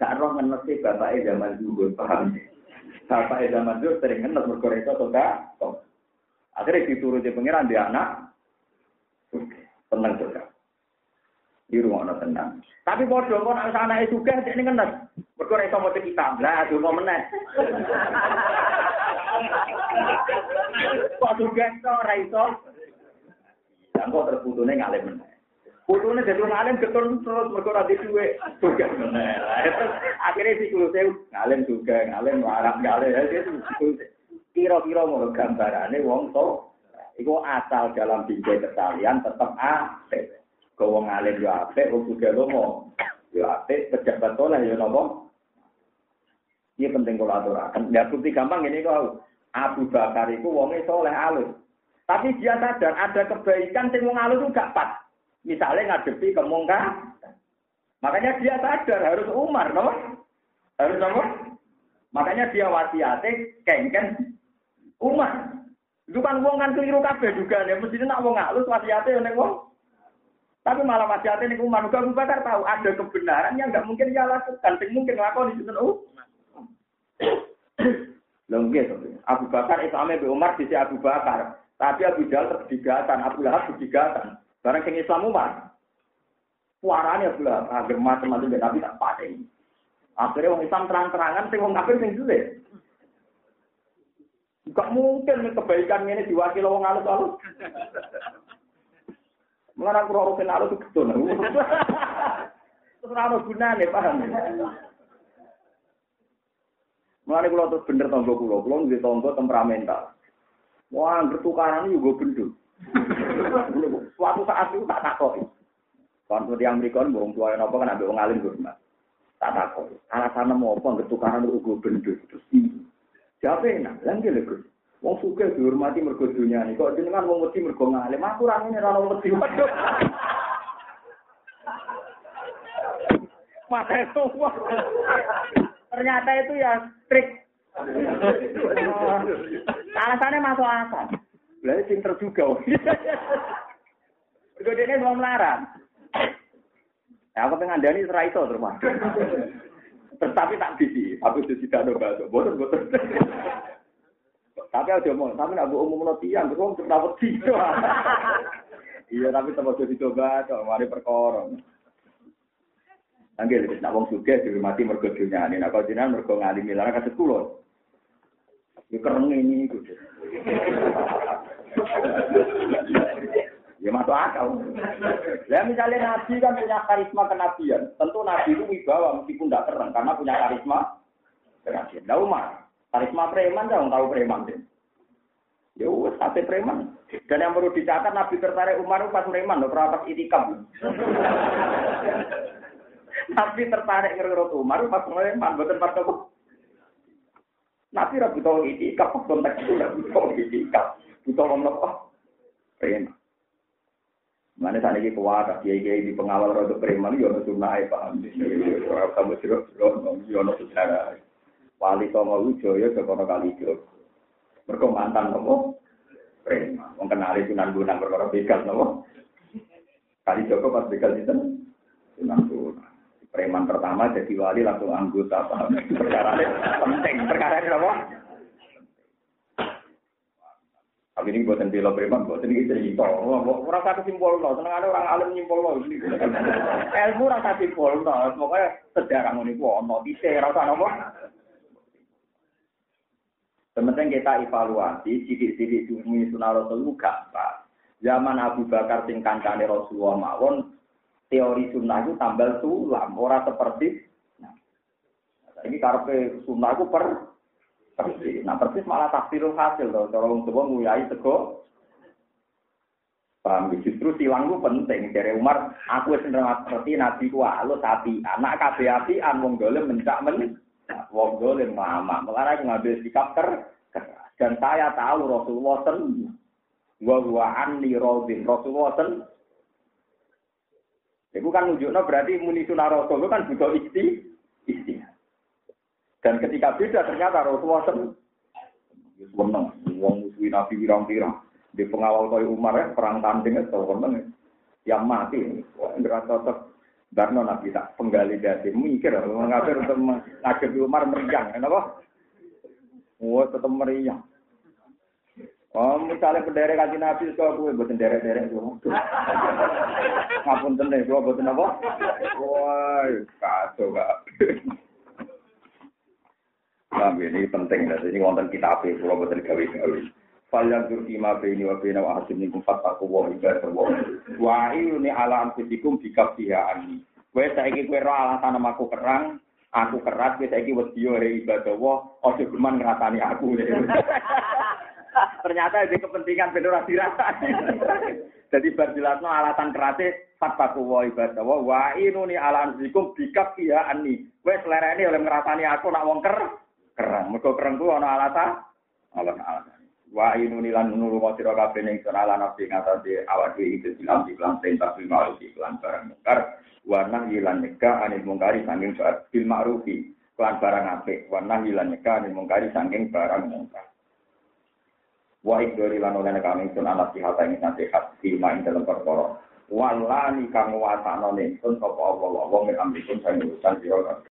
Gak roh ngenes sih bapak zaman juhud paham. Bapak zaman juhud sering ngenes mergora itu enggak. Akhirnya dituruti pengiran di anak. Tenang juga. Di rumah ada tenang. Tapi bodoh kok nak sana itu juga ini kan Berkora itu mau kita lah, tuh mau menang. Kok juga itu raiso. Dan kok terputusnya ngalim. Putune jadi ngalim getun terus berkora di duwe juga Akhirnya si kulo ngalim juga ngalim larang ngalim. Kira-kira mau gambarannya wong to, itu asal dalam bingkai kesalian tetap apik. Kau wong alim yo apik, wong juga lomo. Yo apik, pejabat toleh yo nopo. Ini penting kalau aturakan. Ya bukti gampang ini kau. Abu Bakar itu wongnya soleh alus. Tapi dia sadar ada kebaikan sing wong alus itu gak pas. Misalnya ngadepi kemungkaran. Makanya dia sadar harus Umar, no? Harus apa? Makanya dia wasiatnya kengken Umar. Itu kan wong kan keliru kabeh juga ya. Mesti nak wong halus wasiate nek wong. Tapi malah wasiate nek Umar juga Abu Bakar tahu ada kebenaran yang nggak mungkin dia lakukan. Sing mungkin lakon di situ. Lho nggih Abu Bakar itu ame Umar di Abu Bakar. Tapi Abu Jahal terdigatan, Abu Lahab terdigatan. Barang sing Islam Umar. Suaranya Lahab, agar macam-macam tapi tak paten. Akhirnya wong Islam terang-terangan, sing wong kafir sing sulit. Gak mungkin kebaikan ini diwakil orang alus-alus. Mengenai aku rukin alus itu. Terus ada gunanya, paham? Mengenai kalau terus bener tonggo kulo, kulo nggak tonggo temperamental. Wah, bertukaran juga gendut. Suatu saat itu tak takoi. Kalau yang berikan, bohong tua yang apa kan ada orang alim gue Tak takoi. Alasannya mau apa, bertukaran itu gue gendut. Terus Siapa enak? Lagi lho Wong suka dihormati mergo dunia ini. Kok jenengan wong wedi mergo ngalim. Aku ra ngene ra wedi. Waduh. Mata itu Ternyata itu ya trik. Alasannya masuk akal. Lah sing terjuga. Mergo dene wong melarang. Ya aku pengen ndani ora iso terus. Tetapi tak bisi, aku sudah tidak ada bahasa. Boten, boten. Tapi aja mau, tapi nak umum no tiang, terus wong cepet wedi. Iya tapi aja dicoba, kok mari perkara. Anggil wis nak wong sugih dihormati mergo dunyane, nek kok jenengan mergo ngalimi lan kados kula. Ya kereng ini iku. Ya masuk akal. Ya misalnya Nabi kan punya karisma kenabian. Tentu Nabi itu wibawa meskipun tidak keren karena punya karisma kenabian. Nah Umar, karisma preman dong tahu preman deh. Ya wes sate preman. Dan yang perlu dicatat Nabi tertarik Umar pas preman loh, pas itikam. Nabi tertarik ngerut Umar pas preman, bukan pas. Nabi rabu tahu itikam, konteks itu rabu tahu itikam. Butuh ngomong apa? Preman. Mana sana ini kuat, kiai kiai di pengawal roda preman, yono sunnah paham. Kamu sih yono sejarah. Wali Songo Wijoyo sekono kali itu. Mereka mantan nopo preman. Wong kenali Sunan Gunung perkara begal nopo. Kali Joko pas begal itu Sunan Gunung. Preman pertama jadi wali langsung anggota paham. Perkara penting. Perkara ini nopo. Tapi ini buatan bela preman, buatan ini cerita. Orang satu simpul no, seneng ada orang alim nyimpul no. Ilmu orang satu simpul no, pokoknya sejarah ini no, bisa rasa nopo. Sementing kita evaluasi, sidik-sidik dumi sunnah Rasul itu. Zaman Abu Bakar sing kancane Rasulullah mawon, teori sunnah itu tambal sulam, ora seperti nah. Ini karpe sunnah itu per persis. Nah persis malah tafsirul hasil loh. Cara wong tua nguyai tego. Paham justru silang itu penting. Dari Umar, aku wis ngerti nabi ku alus api. Anak kabeh api an wong dolim mencak men. Wong dolim mama. Mengarah ngambil sikap ter dan saya tahu Rasulullah sen wa wa anni Rasulullah sen Itu kan nunjukno berarti muni sunah Rasul kan butuh isti isti. Dan ketika beda ternyata Rasulullah sen seneng wong musuhi Nabi pirang-pirang. Di pengawal kaya Umar ya, perang tanding itu seneng yang mati. Wah, enggak cocok. Karena Nabi tak penggali dasi mikir, mengapa untuk mengakhiri Umar meriang, kenapa? Wah, tetap meriang. Oh, misalnya bendera kaji Nabi, kalau gue buat derek-derek itu. Ngapun tenang, gue buat apa? Wah, kacau gak. Nah, ini penting, ini wonten kitab itu, kalau buat gawe-gawe. Falyan tur ima bini wa bina wa hasim nikum fataku wa ibadah wa wa ini ala anfusikum bikabdiha ani. Kowe saiki kowe ro alasan aku kerang, aku keras kowe saiki wedi yo ibadah wa aja geman ngrasani aku. Ternyata itu kepentingan ben ora dirasani. Jadi bar jelasno alasan kerase fataku wa ibadah wa wa ini ala anfusikum bikabdiha ani. Kowe selerene oleh ngrasani aku nak wong ker kerang. Mergo kerang ku ana alasan alasan-alasan. wa inuni lan nulu wa sira kabeh ning ala nafsi ngatasi awak dhewe iki silam di lan perintah bil ma'ruf iklan barang mungkar wa nahi lan nyegah anil mungkari saking saat bil ma'rufi lan barang apik wa nahi lan anil mungkari saking barang mungkar wa ikdori lan kami sun anak sihat ing nasihat di main dalam perkara. Walani kang wasana ning sun Allah wa min amrikum sang urusan sira